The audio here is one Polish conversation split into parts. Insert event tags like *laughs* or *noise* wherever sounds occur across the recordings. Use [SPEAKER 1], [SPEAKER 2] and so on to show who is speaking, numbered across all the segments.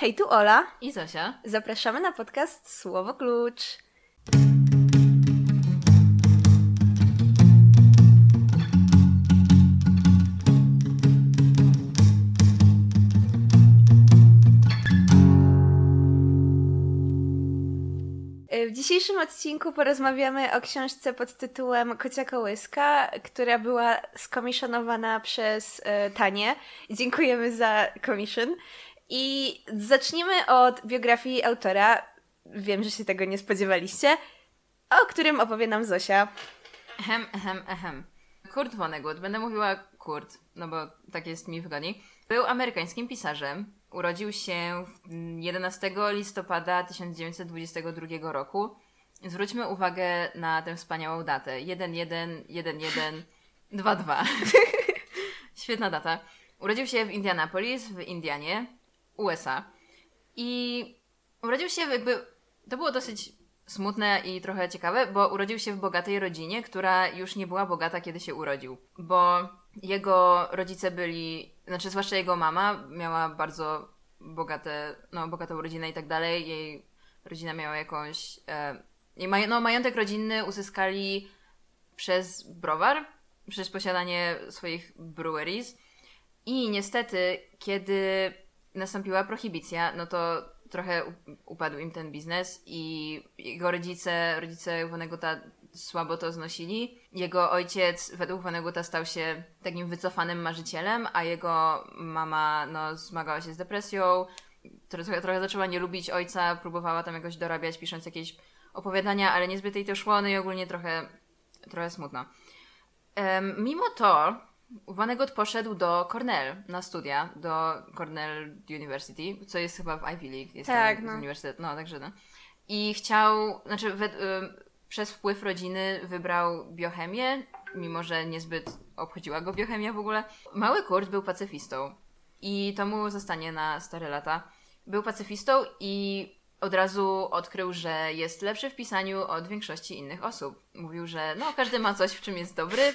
[SPEAKER 1] Hej, tu Ola.
[SPEAKER 2] I Zosia.
[SPEAKER 1] Zapraszamy na podcast Słowo Klucz. W dzisiejszym odcinku porozmawiamy o książce pod tytułem Kocia Kołyska, która była skomiszonowana przez e, Tanię. Dziękujemy za commission. I zacznijmy od biografii autora. Wiem, że się tego nie spodziewaliście, o którym opowie nam Zosia.
[SPEAKER 2] Ehem, ehem, ehem. Kurt Vonnegut. Będę mówiła Kurt, no bo tak jest mi wygodniej. Był amerykańskim pisarzem. Urodził się 11 listopada 1922 roku. Zwróćmy uwagę na tę wspaniałą datę. 111122. *laughs* Świetna data. Urodził się w Indianapolis, w Indianie, USA. I urodził się jakby. To było dosyć smutne i trochę ciekawe, bo urodził się w bogatej rodzinie, która już nie była bogata, kiedy się urodził. Bo jego rodzice byli, znaczy zwłaszcza jego mama miała bardzo bogate, no, bogatą rodzinę i tak dalej. Jej rodzina miała jakąś. E, maj, no, majątek rodzinny uzyskali przez browar, przez posiadanie swoich breweries. I niestety, kiedy nastąpiła prohibicja, no to trochę upadł im ten biznes i jego rodzice, rodzice Vonneguta słabo to znosili. Jego ojciec według Vonneguta stał się takim wycofanym marzycielem, a jego mama no, zmagała się z depresją, trochę, trochę zaczęła nie lubić ojca, próbowała tam jakoś dorabiać, pisząc jakieś opowiadania, ale niezbyt jej to szło, no i ogólnie trochę, trochę smutno. Mimo to Vonnegut poszedł do Cornell na studia, do Cornell University, co jest chyba w Ivy League, jest tak, no. uniwersytet, no także no. I chciał, znaczy we, y, przez wpływ rodziny wybrał biochemię, mimo że niezbyt obchodziła go biochemia w ogóle. Mały Kurt był pacyfistą i to mu zostanie na stare lata. Był pacyfistą i od razu odkrył, że jest lepszy w pisaniu od większości innych osób. Mówił, że no każdy ma coś, w czym jest dobry,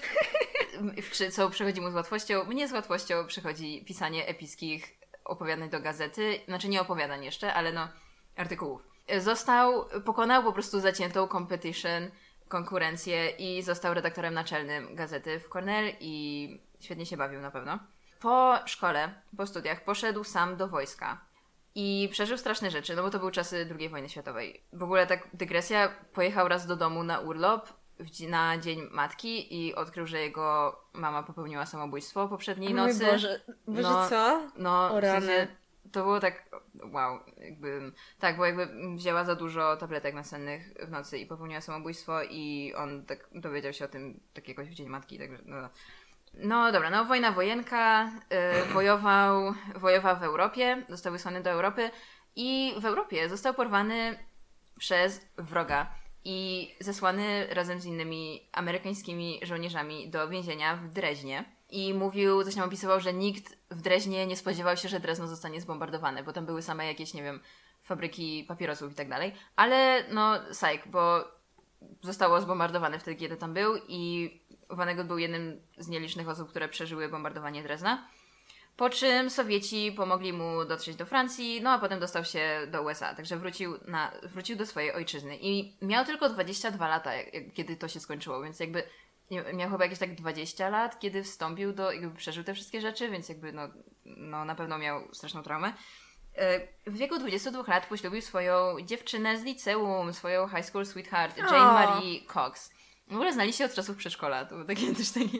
[SPEAKER 2] co przychodzi mu z łatwością. Mnie z łatwością przychodzi pisanie epickich opowiadań do gazety, znaczy nie opowiadań jeszcze, ale no artykułów. Został, pokonał po prostu zaciętą competition, konkurencję i został redaktorem naczelnym gazety w Cornell i świetnie się bawił na pewno. Po szkole, po studiach poszedł sam do wojska i przeżył straszne rzeczy, no bo to były czasy II wojny światowej. W ogóle tak dygresja, pojechał raz do domu na urlop na Dzień Matki i odkrył, że jego mama popełniła samobójstwo poprzedniej nocy.
[SPEAKER 1] Boże, Boże no, co?
[SPEAKER 2] No, o w sensie, to było tak, wow, jakby, tak, bo jakby wzięła za dużo tabletek nasennych w nocy i popełniła samobójstwo i on tak dowiedział się o tym tak jakoś w Dzień Matki, także no. No dobra, no wojna wojenka, yy, wojował, wojował w Europie, został wysłany do Europy i w Europie został porwany przez wroga i zesłany razem z innymi amerykańskimi żołnierzami do więzienia w Dreźnie. I mówił, coś tam opisywał, że nikt w Dreźnie nie spodziewał się, że Drezno zostanie zbombardowane, bo tam były same jakieś, nie wiem, fabryki papierosów i tak dalej. Ale no, sajk, bo zostało zbombardowane wtedy, kiedy tam był i Vonnegut był jednym z nielicznych osób, które przeżyły bombardowanie Drezna. Po czym Sowieci pomogli mu dotrzeć do Francji, no a potem dostał się do USA, także wrócił, na, wrócił do swojej ojczyzny. I miał tylko 22 lata, kiedy to się skończyło, więc jakby miał chyba jakieś tak 20 lat, kiedy wstąpił do, jakby przeżył te wszystkie rzeczy, więc jakby no, no na pewno miał straszną traumę. E, w wieku 22 lat poślubił swoją dziewczynę z liceum, swoją high school sweetheart, Jane Marie Cox. W ogóle znali się od czasów przedszkola, to było takie *laughs* też takie,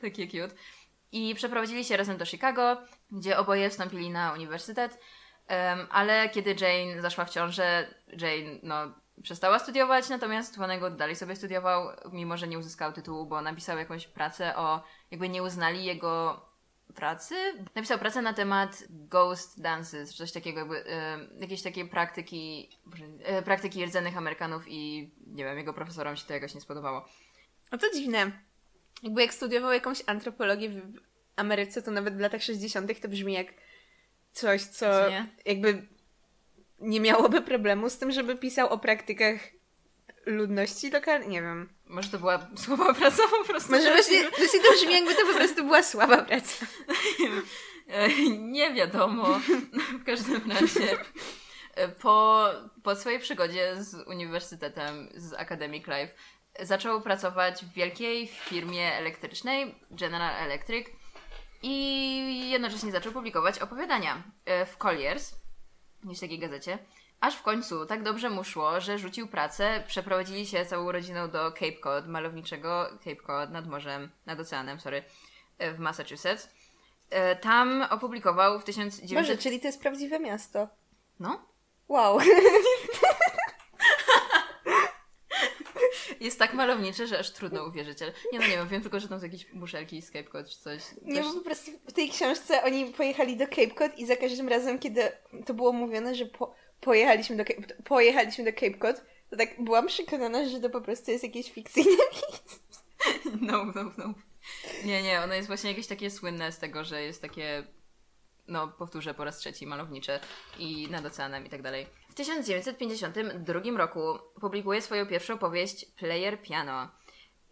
[SPEAKER 2] takie cute. I przeprowadzili się razem do Chicago, gdzie oboje wstąpili na uniwersytet, um, ale kiedy Jane zaszła w ciążę, Jane no, przestała studiować, natomiast Vonnegut dalej sobie studiował, mimo że nie uzyskał tytułu, bo napisał jakąś pracę o, jakby nie uznali jego pracy. Napisał pracę na temat ghost dances, czy coś takiego, jakby e, jakieś takie praktyki, e, praktyki rdzennych Amerykanów i nie wiem, jego profesorom się to jakoś nie spodobało.
[SPEAKER 1] A to dziwne. Jakby jak studiował jakąś antropologię w Ameryce, to nawet w latach 60. to brzmi jak coś, co nie? jakby nie miałoby problemu z tym, żeby pisał o praktykach ludności lokalnej. Nie wiem.
[SPEAKER 2] Może to była słaba praca po prostu.
[SPEAKER 1] Może właśnie, właśnie to brzmi jakby to po prostu była słaba praca. *laughs*
[SPEAKER 2] Nie wiadomo. W każdym razie po, po swojej przygodzie z uniwersytetem, z Academic Life, zaczął pracować w wielkiej firmie elektrycznej, General Electric, i jednocześnie zaczął publikować opowiadania e, w Colliers, w takiej gazecie. Aż w końcu tak dobrze mu szło, że rzucił pracę, przeprowadzili się całą rodziną do Cape Cod, malowniczego Cape Cod nad morzem, nad oceanem, sorry, w Massachusetts. E, tam opublikował w 1900...
[SPEAKER 1] Boże, czyli to jest prawdziwe miasto.
[SPEAKER 2] No.
[SPEAKER 1] Wow. *laughs*
[SPEAKER 2] Jest tak malownicze, że aż trudno uwierzyć, ale nie no nie wiem, wiem tylko, że tam są jakieś muszelki, Cape Cod czy coś.
[SPEAKER 1] Nie, bo po prostu w tej książce oni pojechali do Cape Cod i za każdym razem, kiedy to było mówione, że po, pojechaliśmy, do Cape, pojechaliśmy do Cape Cod, to tak byłam przekonana, że to po prostu jest jakieś fikcyjne *laughs* miejsce.
[SPEAKER 2] No, no, no. Nie, nie, ono jest właśnie jakieś takie słynne z tego, że jest takie, no powtórzę po raz trzeci, malownicze i nad oceanem i tak dalej. W 1952 roku publikuje swoją pierwszą powieść Player Piano.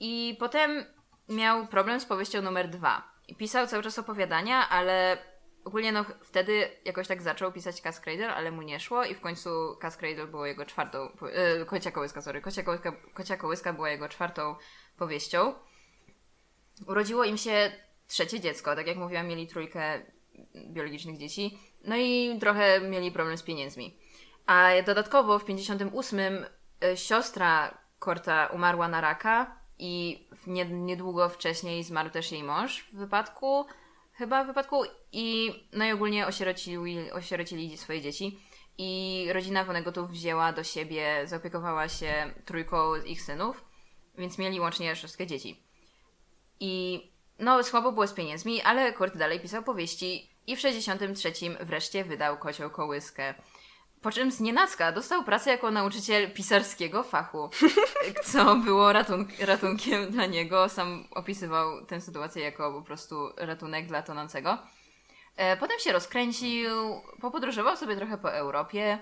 [SPEAKER 2] I potem miał problem z powieścią numer dwa. I pisał cały czas opowiadania, ale ogólnie no wtedy jakoś tak zaczął pisać Cass Cradle, ale mu nie szło i w końcu Cass Cradle było jego czwartą, e, Kocia Kołyska, sorry, Kocia Kołyska, Kocia Kołyska była jego czwartą powieścią. Urodziło im się trzecie dziecko, tak jak mówiłam, mieli trójkę biologicznych dzieci, no i trochę mieli problem z pieniędzmi. A dodatkowo w 58 e, siostra Korta umarła na raka i niedługo wcześniej zmarł też jej mąż w wypadku, chyba w wypadku i no i ogólnie osierocili, osierocili swoje dzieci i rodzina Wonegotów wzięła do siebie, zaopiekowała się trójką ich synów, więc mieli łącznie szóstkę dzieci. I no, słabo było z pieniędzmi, ale Kurt dalej pisał powieści i w 63 wreszcie wydał Kocioł Kołyskę. Po czym z nienacka dostał pracę jako nauczyciel pisarskiego fachu, *laughs* co było ratun ratunkiem dla niego. Sam opisywał tę sytuację jako po prostu ratunek dla tonącego. E, potem się rozkręcił, popodróżował sobie trochę po Europie,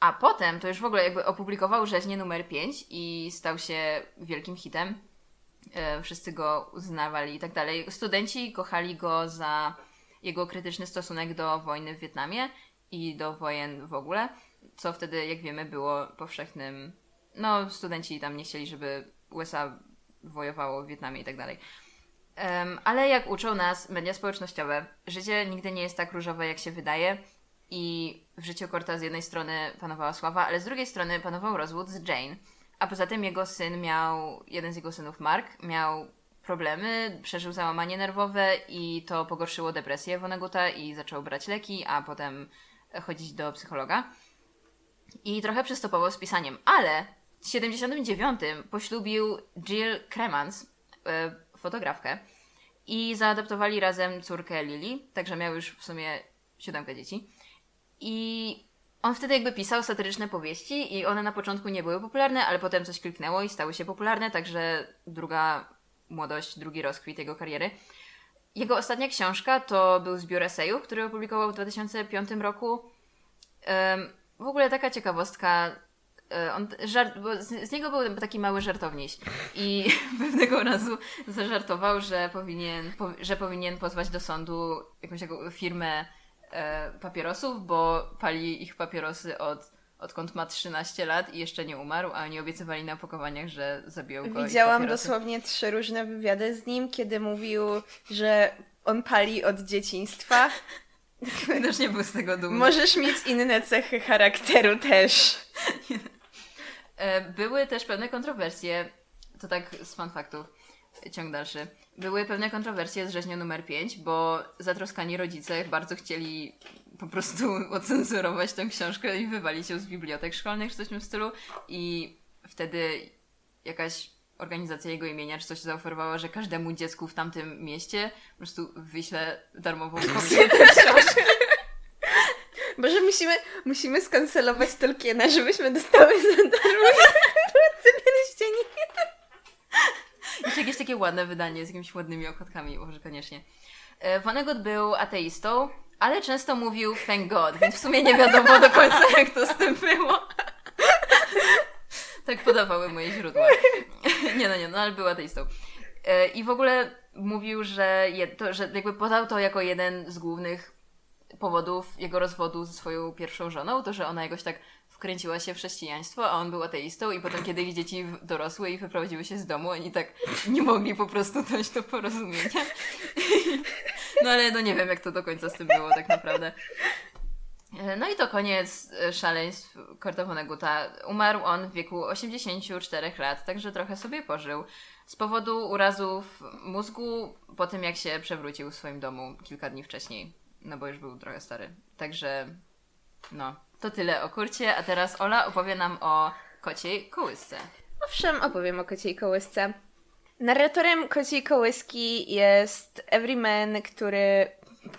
[SPEAKER 2] a potem to już w ogóle jakby opublikował rzeźnię numer 5 i stał się wielkim hitem. E, wszyscy go uznawali i tak dalej. Studenci kochali go za jego krytyczny stosunek do wojny w Wietnamie i do wojen w ogóle, co wtedy, jak wiemy, było powszechnym. No, studenci tam nie chcieli, żeby USA wojowało w Wietnamie i tak dalej. Ale jak uczą nas media społecznościowe, życie nigdy nie jest tak różowe, jak się wydaje. I w życiu Korta z jednej strony panowała sława, ale z drugiej strony panował rozwód z Jane a poza tym jego syn miał, jeden z jego synów, Mark, miał problemy, przeżył załamanie nerwowe i to pogorszyło depresję Woneguta i zaczął brać leki, a potem chodzić do psychologa. I trochę przystopował z pisaniem, ale w 79 poślubił Jill Cremans, e, fotografkę, i zaadoptowali razem córkę Lily, także miał już w sumie siódemkę dzieci. I on wtedy jakby pisał satyryczne powieści i one na początku nie były popularne, ale potem coś kliknęło i stały się popularne, także druga młodość, drugi rozkwit jego kariery. Jego ostatnia książka to był zbiór esejów, który opublikował w 2005 roku. W ogóle taka ciekawostka. E, on żart, bo z, niego był taki mały żartowniś i *laughs* pewnego razu zażartował, że powinien, po, że powinien pozwać do sądu jakąś firmę e, papierosów, bo pali ich papierosy od, odkąd ma 13 lat i jeszcze nie umarł, a oni obiecywali na opakowaniach, że zabiją go.
[SPEAKER 1] Widziałam dosłownie trzy różne wywiady z nim, kiedy mówił, że on pali od dzieciństwa. *laughs*
[SPEAKER 2] Też nie był z tego dumny.
[SPEAKER 1] Możesz mieć inne cechy charakteru też.
[SPEAKER 2] E, były też pewne kontrowersje, to tak z fun faktów, ciąg dalszy były pewne kontrowersje z rzeźnią numer 5, bo zatroskani rodzice bardzo chcieli po prostu *laughs* ocenzurować tę książkę i wywalić ją z bibliotek szkolnych czy coś w tym stylu i wtedy jakaś organizacja jego imienia czy coś zaoferowała, że każdemu dziecku w tamtym mieście po prostu wyśle darmową *laughs* kopię tej książki.
[SPEAKER 1] Boże, musimy, musimy skancelować Tolkiena, żebyśmy dostały za darmo *laughs* pierścieni.
[SPEAKER 2] Jeszcze jakieś takie ładne wydanie z jakimiś ładnymi okładkami, może koniecznie. E, Vonnegut był ateistą, ale często mówił thank God, więc w sumie nie wiadomo do końca jak to z tym było. tak podawały moje źródła. nie no, nie no, ale był ateistą. E, I w ogóle mówił, że, je, to, że jakby podał to jako jeden z głównych powodów jego rozwodu ze swoją pierwszą żoną, to że ona jakoś tak wkręciła się w chrześcijaństwo, a on był ateistą i potem kiedy ich dzieci dorosły i wyprowadziły się z domu, oni tak nie mogli po prostu dojść do porozumienia. No ale no nie wiem, jak to do końca z tym było tak naprawdę. No i to koniec szaleństw Kortofona Guta. Umarł on w wieku 84 lat, także trochę sobie pożył. Z powodu urazów mózgu po tym, jak się przewrócił w swoim domu kilka dni wcześniej. No bo już był trochę stary. Także no, to tyle o kurcie, a teraz Ola opowie nam o kociej kołysce.
[SPEAKER 1] Owszem, opowiem o kociej kołysce. Narratorem kociej kołyski jest Everyman, który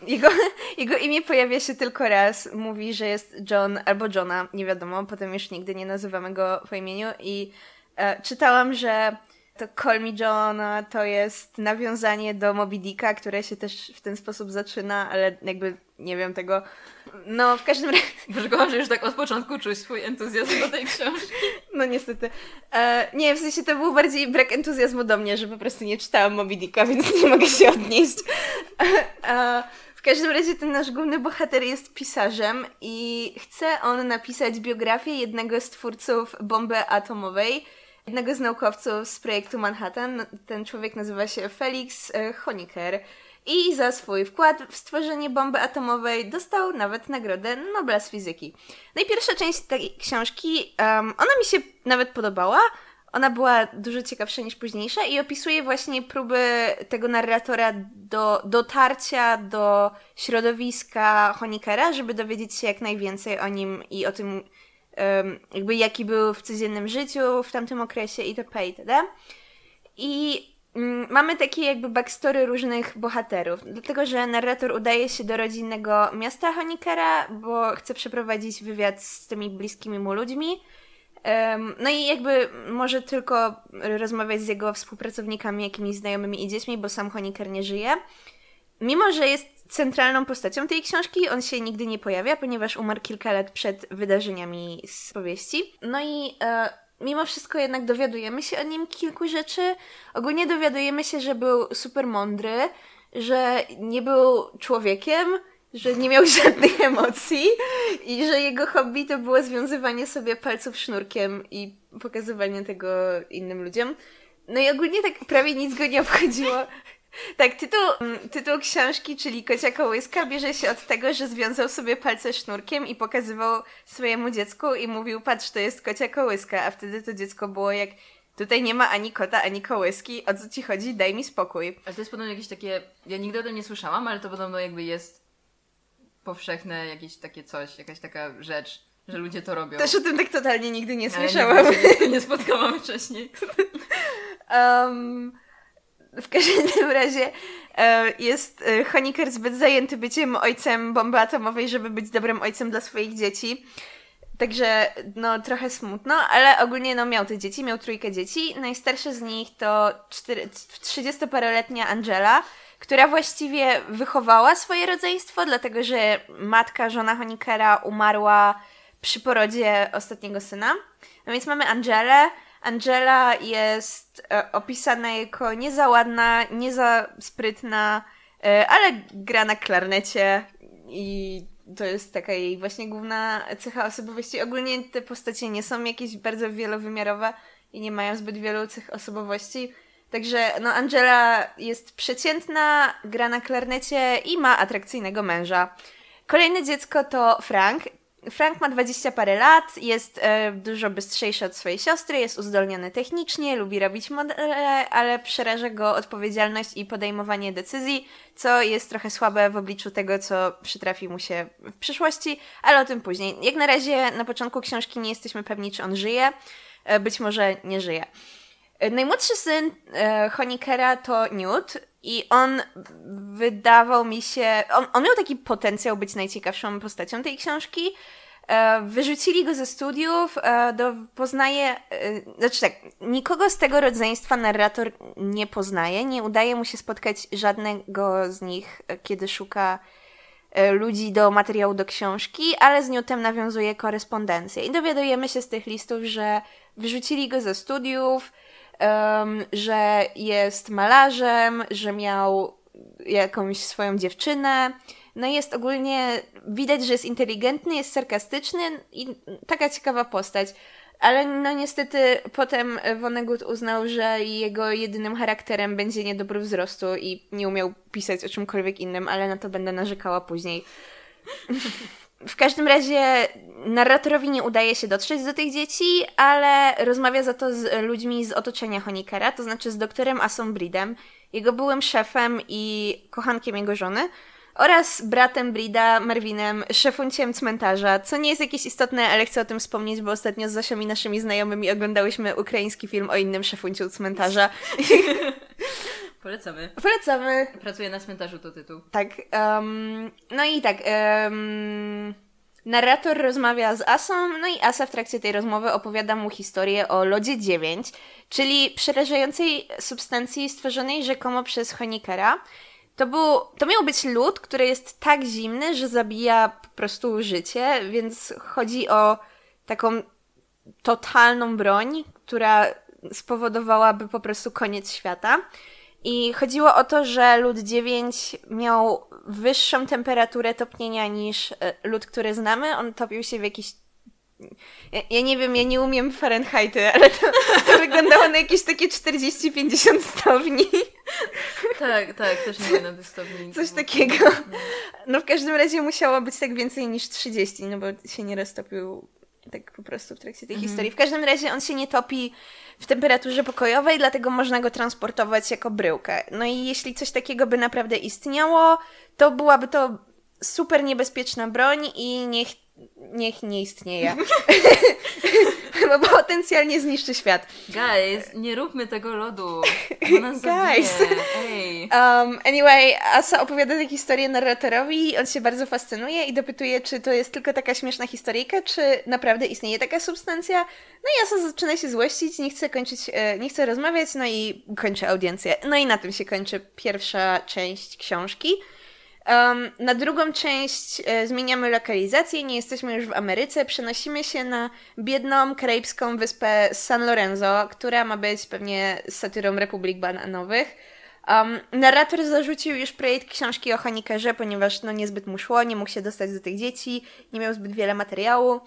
[SPEAKER 1] jego, *laughs* jego imię pojawia się tylko raz. Mówi, że jest John albo Johna, nie wiadomo, potem już nigdy nie nazywamy go po imieniu. I e, czytałam, że to Call Me John to jest nawiązanie do Moby Dicka, które się też w ten sposób zaczyna, ale jakby nie wiem tego. No, w każdym razie. *laughs*
[SPEAKER 2] Brzego, że już tak od początku czuć swój entuzjazm do tej książki. *laughs*
[SPEAKER 1] No niestety. E, nie, w sensie to był bardziej brak entuzjazmu do mnie, że po prostu nie czytałam Moby Dicka, więc nie mogę się odnieść. *laughs* E, w każdym razie ten nasz główny bohater jest pisarzem i chce on napisać biografię jednego z twórców bomby atomowej, jednego z naukowców z projektu Manhattan. Ten człowiek nazywa się Felix e, Honecker i za swój wkład w stworzenie bomby atomowej dostał nawet nagrodę Nobla z fizyki. No i pierwsza część tej książki, um, ona mi się nawet podobała. Ona była dużo ciekawsza niż późniejsza i opisuje właśnie próby tego narratora do dotarcia do środowiska Honikera, żeby dowiedzieć się jak najwięcej o nim i o tym, um, jakby jaki był w codziennym życiu w tamtym okresie itp. itd. I Mm, mamy takie jakby backstory różnych bohaterów, dlatego że narrator udaje się do rodzinnego miasta Honikera, bo chce przeprowadzić wywiad z tymi bliskimi mu ludźmi. no i jakby może tylko rozmawiać z jego współpracownikami, jakimiś znajomymi i dziećmi, bo sam Honiker nie żyje. Mimo, że jest centralną postacią tej książki, on się nigdy nie pojawia, ponieważ umarł kilka lat przed wydarzeniami z powieści. No i e, mimo wszystko jednak dowiadujemy się o nim kilku rzeczy. Ogólnie dowiadujemy się, że był super mądry, że nie był człowiekiem, że nie miał *laughs* żadnych emocji i że jego hobby to było związywanie sobie palców sznurkiem i pokazywanie tego innym ludziom. No i ogólnie tak prawie nic go nie obchodziło. Tak, tytuł, mm, tytuł książki, czyli Kocia Kołyska, bierze się od tego, że związał sobie palce sznurkiem i pokazywał swojemu dziecku i mówił, patrz, to jest kocia kołyska, a wtedy to dziecko było jak, tutaj nie ma ani kota, ani kołyski, o co ci chodzi, daj mi spokój.
[SPEAKER 2] Ale to jest podobno jakieś takie, ja nigdy o tym nie słyszałam, ale to podobno jakby jest powszechne jakieś takie coś, jakaś taka rzecz, że ludzie to robią.
[SPEAKER 1] Też o tym tak totalnie nigdy nie słyszałam.
[SPEAKER 2] Nie, nie spotkałam wcześniej. *laughs*
[SPEAKER 1] um, w każdym razie e, jest e, Honecker zbyt zajęty byciem ojcem bomby atomowej, żeby być dobrym ojcem dla swoich dzieci. Także no trochę smutno, ale ogólnie no miał te dzieci, miał trójkę dzieci. Najstarsze z nich to 30-paroletnia Angela, która właściwie wychowała swoje rodzeństwo, dlatego że matka, żona Honikera umarła przy porodzie ostatniego syna. No więc mamy Angelę, Angela jest e, opisana jako nie za ładna, nie za sprytna, e, ale gra na klarnecie i to jest taka jej właśnie główna cecha osobowości. Ogólnie te postacie nie są jakieś bardzo wielowymiarowe i nie mają zbyt wielu cech osobowości. Także no Angela jest przeciętna, gra na klarnecie i ma atrakcyjnego męża. Kolejne dziecko to Frank. Frank ma 20 parę lat, jest e, dużo bystrzejszy od swojej siostry, jest uzdolniony technicznie, lubi robić modele, ale przeraża go odpowiedzialność i podejmowanie decyzji, co jest trochę słabe w obliczu tego, co przytrafi mu się w przyszłości, ale o tym później. Jak na razie na początku książki nie jesteśmy pewni, czy on żyje, e, być może nie żyje. E, najmłodszy syn e, Honikera to Newt, i on wydawał mi się. On, on miał taki potencjał być najciekawszą postacią tej książki. E, wyrzucili go ze studiów, do, poznaje. Znaczy tak, nikogo z tego rodzeństwa narrator nie poznaje. Nie udaje mu się spotkać żadnego z nich, kiedy szuka ludzi do materiału do książki, ale z Newtem nawiązuje korespondencję. I dowiadujemy się z tych listów, że wyrzucili go ze studiów um, że jest malarzem, że miał jakąś swoją dziewczynę. No jest ogólnie, widać, że jest inteligentny, jest sarkastyczny i taka ciekawa postać. Ale no niestety potem Vonnegut uznał, że jego jedynym charakterem będzie niedobry wzrostu i nie umiał pisać o czymkolwiek innym, ale na to będę narzekała później. W każdym razie narratorowi nie udaje się dotrzeć do tych dzieci, ale rozmawia za to z ludźmi z otoczenia Honikera, to znaczy z doktorem Assombridem, jego byłym szefem i kochankiem jego żony, oraz bratem Brida, Marvinem, szefunciem cmentarza, co nie jest jakieś istotne, ale chcę o tym wspomnieć, bo ostatnio z Zosią i naszymi znajomymi oglądałyśmy ukraiński film o innym szefunciu cmentarza. *laughs*
[SPEAKER 2] Polecamy.
[SPEAKER 1] Polecamy.
[SPEAKER 2] Pracuję na cmentarzu to tytuł.
[SPEAKER 1] Tak. Um, no i tak. Um, narrator rozmawia z Asą, no i Asa w trakcie tej rozmowy opowiada mu historię o lodzie 9, czyli przerażającej substancji stworzonej rzekomo przez Honikera. To, był, to miał być lód, który jest tak zimny, że zabija po prostu życie, więc chodzi o taką totalną broń, która spowodowałaby po prostu koniec świata. I chodziło o to, że lód 9 miał wyższą temperaturę topnienia niż e, lód, który znamy. On topił się w jakiś ja, ja, nie wiem, ja nie umiem Fahrenheity, ale to, to wyglądało na jakieś takie 40-50 stopni.
[SPEAKER 2] Tak, tak, też nie wiem na stopni.
[SPEAKER 1] Coś takiego. No w każdym razie musiało być tak więcej niż 30, no bo się nie roztopił tak po prostu w trakcie tej mhm. historii. W każdym razie on się nie topi w temperaturze pokojowej, dlatego można go transportować jako bryłkę. No i jeśli coś takiego by naprawdę istniało, to byłaby to super niebezpieczna broń i niech niech nie istnieje. *laughs* *laughs* Bo potencjalnie zniszczy świat.
[SPEAKER 2] Guys, nie róbmy tego lodu. *laughs* Guys. Ej.
[SPEAKER 1] Um, anyway, Asa opowiada tę historię narratorowi, on się bardzo fascynuje i dopytuje, czy to jest tylko taka śmieszna historyjka, czy naprawdę istnieje taka substancja. No i Asa zaczyna się złościć, nie chce kończyć, e, nie chce rozmawiać, no i kończy audiencję. No i na tym się kończy pierwsza część książki. Um, na drugą część e, zmieniamy lokalizację, nie jesteśmy już w Ameryce, przenosimy się na biedną karaibską wyspę San Lorenzo, która ma być pewnie satyrą Republik Bananowych. Um, narrator zarzucił już projekt książki o Hanikerze, ponieważ no niezbyt mu szło, nie mógł się dostać do tych dzieci, nie miał zbyt wiele materiału.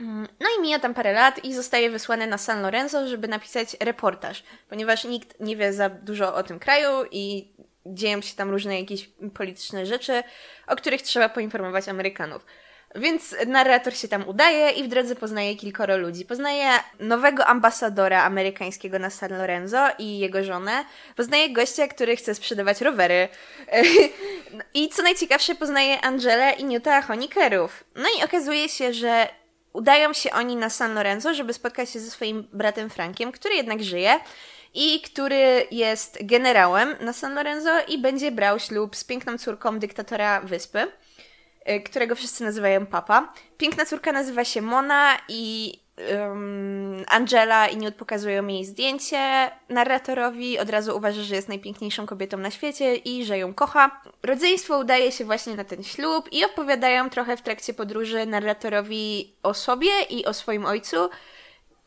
[SPEAKER 1] Mm, no i mija tam parę lat i zostaje wysłany na San Lorenzo, żeby napisać reportaż, ponieważ nikt nie wie za dużo o tym kraju i dzieją się tam różne jakieś polityczne rzeczy, o których trzeba poinformować Amerykanów. Więc narrator się tam udaje i w drodze poznaje kilkoro ludzi. Poznaje nowego ambasadora amerykańskiego na San Lorenzo i jego żonę. Poznaje gościa, który chce sprzedawać rowery. *laughs* I co najciekawsze, poznaje Angelę i Newta Honikerów. No i okazuje się, że udają się oni na San Lorenzo, żeby spotkać się ze swoim bratem Frankiem, który jednak żyje i który jest generałem na San Lorenzo i będzie brał ślub z piękną córką dyktatora wyspy, y, którego wszyscy nazywają Papa. Piękna córka nazywa się Mona i um, Angela i Newt pokazują jej zdjęcie narratorowi, od razu uważa, że jest najpiękniejszą kobietą na świecie i że ją kocha. Rodzeństwo udaje się właśnie na ten ślub i opowiadają trochę w trakcie podróży narratorowi o sobie i o swoim ojcu,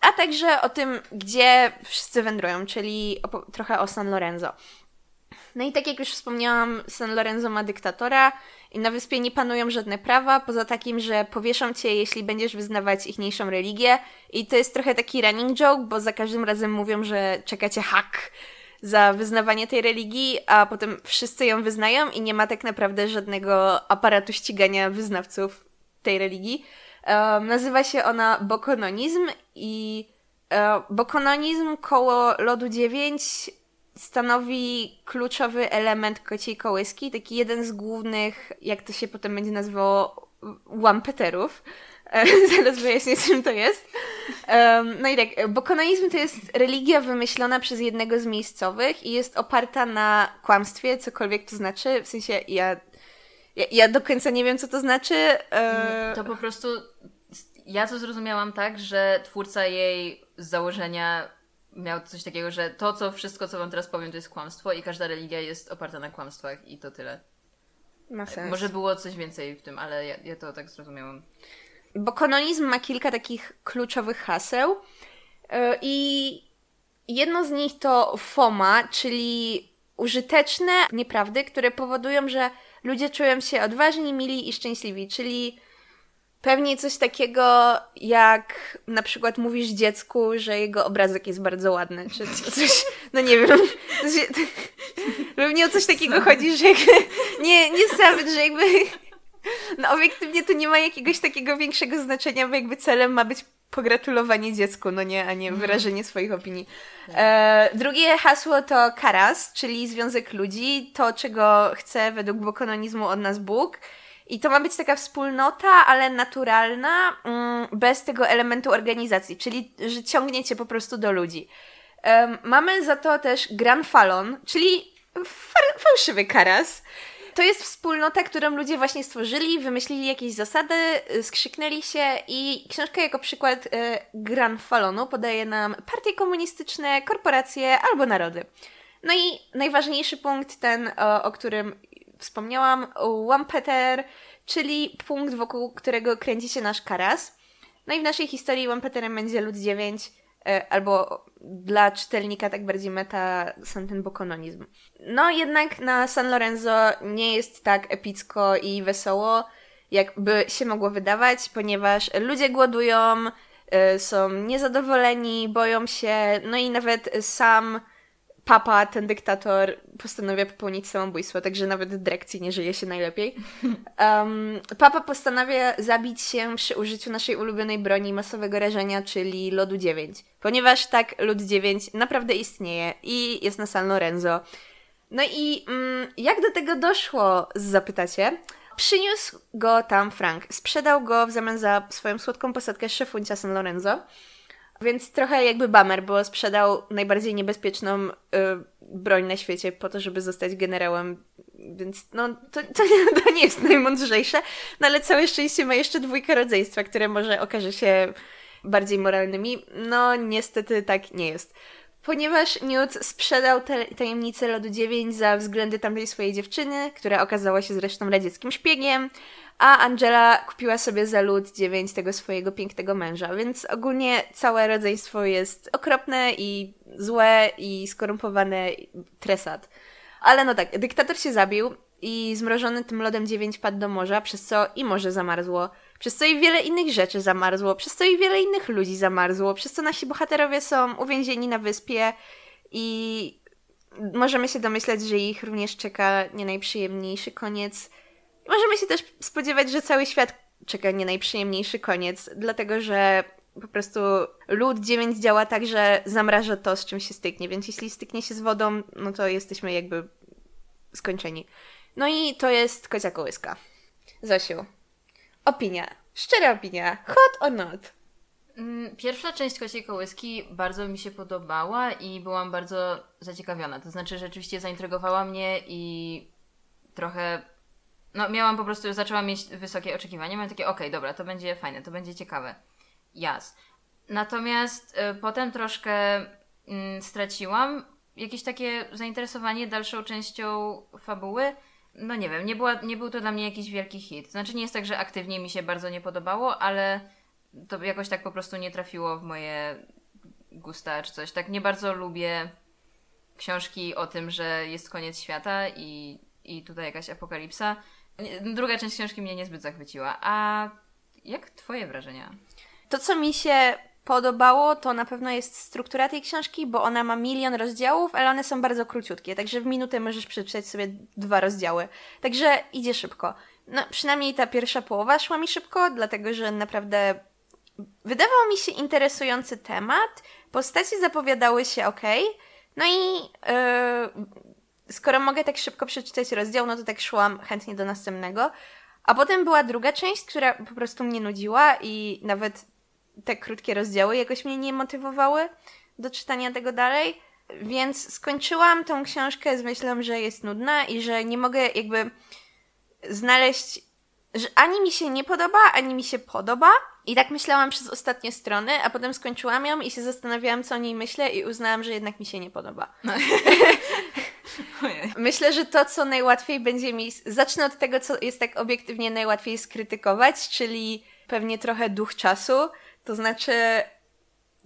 [SPEAKER 1] a także o tym, gdzie wszyscy wędrują, czyli trochę o San Lorenzo. No i tak jak już wspomniałam, San Lorenzo ma dyktatora i na wyspie nie panują żadne prawa, poza takim, że powieszą cię, jeśli będziesz wyznawać ichniejszą religię. I to jest trochę taki running joke, bo za każdym razem mówią, że czekacie hak za wyznawanie tej religii, a potem wszyscy ją wyznają i nie ma tak naprawdę żadnego aparatu ścigania wyznawców tej religii. Um, nazywa się ona bokononizm i um, bokononizm koło lodu 9 stanowi kluczowy element kociej kołyski, taki jeden z głównych, jak to się potem będzie nazywało, łampeterów. E, *laughs* zaraz wyjaśnię, czym to jest. Um, no i tak, bokononizm to jest religia wymyślona przez jednego z miejscowych i jest oparta na kłamstwie, cokolwiek to znaczy. W sensie ja ja, ja do końca nie wiem, co to znaczy. E...
[SPEAKER 2] To po prostu ja to zrozumiałam tak, że twórca jej z założenia miał coś takiego, że to, co wszystko, co wam teraz powiem, to jest kłamstwo i każda religia jest oparta na kłamstwach i to tyle.
[SPEAKER 1] Ma sens.
[SPEAKER 2] Może było coś więcej w tym, ale ja, ja to tak zrozumiałam.
[SPEAKER 1] Bo kononizm ma kilka takich kluczowych haseł yy, i Jedno z nich to FOMA, czyli użyteczne nieprawdy, które powodują, że ludzie czują się odważni, mili i szczęśliwi, czyli pewnie coś takiego jak na przykład mówisz dziecku, że jego obrazek jest bardzo ładny, czy coś, no nie wiem, pewnie o coś takiego chodzi, że jakby, nie, nie sam, że jakby no obiektywnie to nie ma jakiegoś takiego większego znaczenia, bo jakby celem ma być pogratulowanie dziecku, no nie, a nie mhm. wyrażenie swoich opinii. Tak. E, drugie hasło to karas, czyli związek ludzi, to czego chce według bokononizmu od nas Bóg. I to ma być taka wspólnota, ale naturalna, mm, bez tego elementu organizacji, czyli że ciągniecie po prostu do ludzi. Mamy za to też Gran Falon, czyli fałszywy karas, to jest wspólnota, którą ludzie właśnie stworzyli, wymyślili jakieś zasady, y, skrzyknęli się i książka jako przykład y, Gran Falonu podaje nam partie komunistyczne, korporacje albo narody. No i najważniejszy punkt, ten, o, o którym wspomniałam, Wampeter, czyli punkt, wokół którego kręci się nasz Karas. No i w naszej historii Wampeterem będzie Lud 9, E, albo dla czytelnika tak bardziej meta sam ten bokononizm. No jednak na San Lorenzo nie jest tak epicko i wesoło, jakby się mogło wydawać, ponieważ ludzie głodują, e, są niezadowoleni, boją się, no i nawet sam papa, ten dyktator, postanawia popełnić samobójstwo, także nawet dyrekcji nie żyje się najlepiej. Um, papa postanawia zabić się przy użyciu naszej ulubionej broni masowego rażenia, czyli lodu 9. Ponieważ tak, lód 9 naprawdę istnieje i jest na San Lorenzo. No i mm, jak do tego doszło, zapytacie? Przyniósł go tam Frank. Sprzedał go w zamian za swoją słodką posadkę szefuncia San Lorenzo. Więc trochę jakby bummer, bo sprzedał najbardziej niebezpieczną y, broń na świecie po to, żeby zostać generałem. Więc no, to, to, to, nie jest najmądrzejsze. No ale całe szczęście ma jeszcze dwójkę rodzeństwa, które może okaże się bardziej moralnymi. No niestety tak nie jest. Ponieważ Newt sprzedał te, tajemnicę Lodu 9 za względy tamtej swojej dziewczyny, która okazała się zresztą radzieckim szpiegiem, a Angela kupiła sobie za lud 9 tego swojego pięknego męża, więc ogólnie całe rodzeństwo jest okropne i złe i skorumpowane tresat. Ale no tak, dyktator się zabił i zmrożony tym lodem 9 padł do morza, przez co i morze zamarzło, przez co i wiele innych rzeczy zamarzło, przez co i wiele innych ludzi zamarzło, przez co nasi bohaterowie są uwięzieni na wyspie i możemy się domyślać, że ich również czeka nie najprzyjemniejszy koniec Możemy się też spodziewać, że cały świat czeka nie najprzyjemniejszy koniec, dlatego że po prostu lód 9 działa tak, że zamraża to, z czym się styknie, więc jeśli styknie się z wodą, no to jesteśmy jakby skończeni. No i to jest kocia kołyska. Zosiu, opinia. Szczera opinia. Hot or not?
[SPEAKER 2] Mm, pierwsza część Kociej Kołyski bardzo mi się podobała i byłam bardzo zaciekawiona. To znaczy, rzeczywiście zaintrygowała mnie i trochę no miałam po prostu, zaczęłam mieć wysokie oczekiwania. Miałam takie, okej, okay, dobra, to będzie fajne, to będzie ciekawe. Jas. Natomiast y, potem troszkę y, straciłam jakieś takie zainteresowanie dalszą częścią fabuły. No nie wiem, nie, była, nie był to dla mnie jakiś wielki hit. Znaczy nie jest tak, że aktywnie mi się bardzo nie podobało, ale to jakoś tak po prostu nie trafiło w moje gusta czy coś. Tak nie bardzo lubię książki o tym, że jest koniec świata i, i tutaj jakaś apokalipsa. Druga część książki mnie niezbyt zachwyciła. A jak Twoje wrażenia?
[SPEAKER 1] To, co mi się podobało, to na pewno jest struktura tej książki, bo ona ma milion rozdziałów, ale one są bardzo króciutkie, także w minutę możesz przeczytać sobie dwa rozdziały. Także idzie szybko. No, przynajmniej ta pierwsza połowa szła mi szybko, dlatego że naprawdę wydawał mi się interesujący temat. Postaci zapowiadały się ok. No i yy, skoro mogę tak szybko przeczytać rozdział, no to tak szłam chętnie do następnego. A potem była druga część, która po prostu mnie nudziła i nawet te krótkie rozdziały jakoś mnie nie motywowały do czytania tego dalej. Więc skończyłam tą książkę z myślą, że jest nudna i że nie mogę jakby znaleźć, że ani mi się nie podoba, ani mi się podoba. I tak myślałam przez ostatnie strony, a potem skończyłam ją i się zastanawiałam, co o niej myślę i uznałam, że jednak mi się nie podoba. No. *laughs* Myślę, że to, co najłatwiej będzie mi. Zacznę od tego, co jest tak obiektywnie najłatwiej skrytykować, czyli pewnie trochę duch czasu. To znaczy,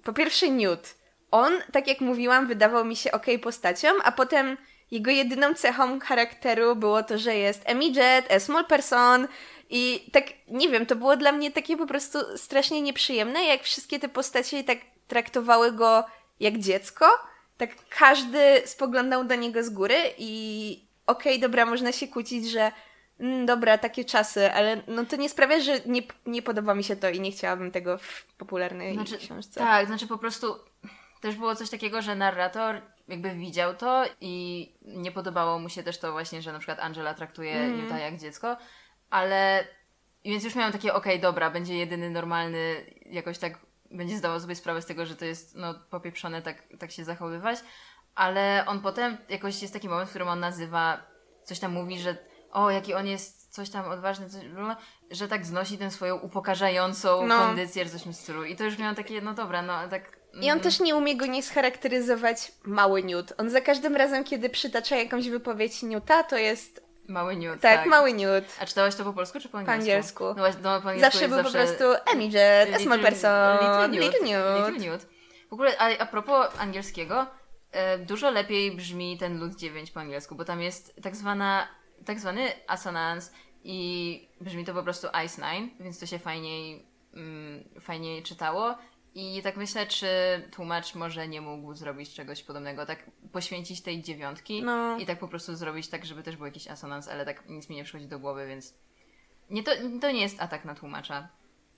[SPEAKER 1] po pierwsze, Newt. on, tak jak mówiłam, wydawał mi się ok postacią, a potem jego jedyną cechą charakteru było to, że jest Jet, a small person i tak, nie wiem, to było dla mnie takie po prostu strasznie nieprzyjemne, jak wszystkie te postacie tak traktowały go jak dziecko, tak każdy spoglądał do niego z góry i okej, okay, dobra, można się kłócić, że mm, dobra, takie czasy, ale no to nie sprawia, że nie, nie podoba mi się to i nie chciałabym tego w popularnej
[SPEAKER 2] znaczy,
[SPEAKER 1] książce.
[SPEAKER 2] Tak, znaczy po prostu też było coś takiego, że narrator jakby widział to i nie podobało mu się też to właśnie, że na przykład Angela traktuje mm. Jak dziecko, ale więc już miałam takie, okej, okay, dobra, będzie jedyny normalny, jakoś tak będzie zdawał sobie sprawę z tego, że to jest no, popieprzone tak, tak się zachowywać, ale on potem jakoś jest taki moment, w którym on nazywa, coś tam mówi, że o, jaki on jest coś tam odważny, coś, że tak znosi tę swoją upokarzającą no. kondycję, coś w tym stylu. I to już miałam takie, no dobra, no tak
[SPEAKER 1] i on też nie umie go nie scharakteryzować mały Newt. On za każdym razem, kiedy przytacza jakąś wypowiedź Newta, to jest
[SPEAKER 2] Mały Newt,
[SPEAKER 1] tak, tak. mały Newt.
[SPEAKER 2] A czytałaś to po polsku czy po angielsku?
[SPEAKER 1] Po angielsku.
[SPEAKER 2] No, właśnie, no, po angielsku
[SPEAKER 1] zawsze był zawsze... po prostu Jet, a small person,
[SPEAKER 2] Little. Little Newt. Little Newt. W ogóle, a, a propos angielskiego, e, dużo lepiej brzmi ten Lud 9 po angielsku, bo tam jest tak zwana, tak zwany assonance i brzmi to po prostu Ice Nine, więc to się fajniej, mm, fajniej czytało. I tak myślę, czy tłumacz może nie mógł zrobić czegoś podobnego, tak poświęcić tej dziewiątki no. i tak po prostu zrobić tak, żeby też był jakiś asonans, ale tak nic mi nie przychodzi do głowy, więc nie, to, to nie jest atak na tłumacza.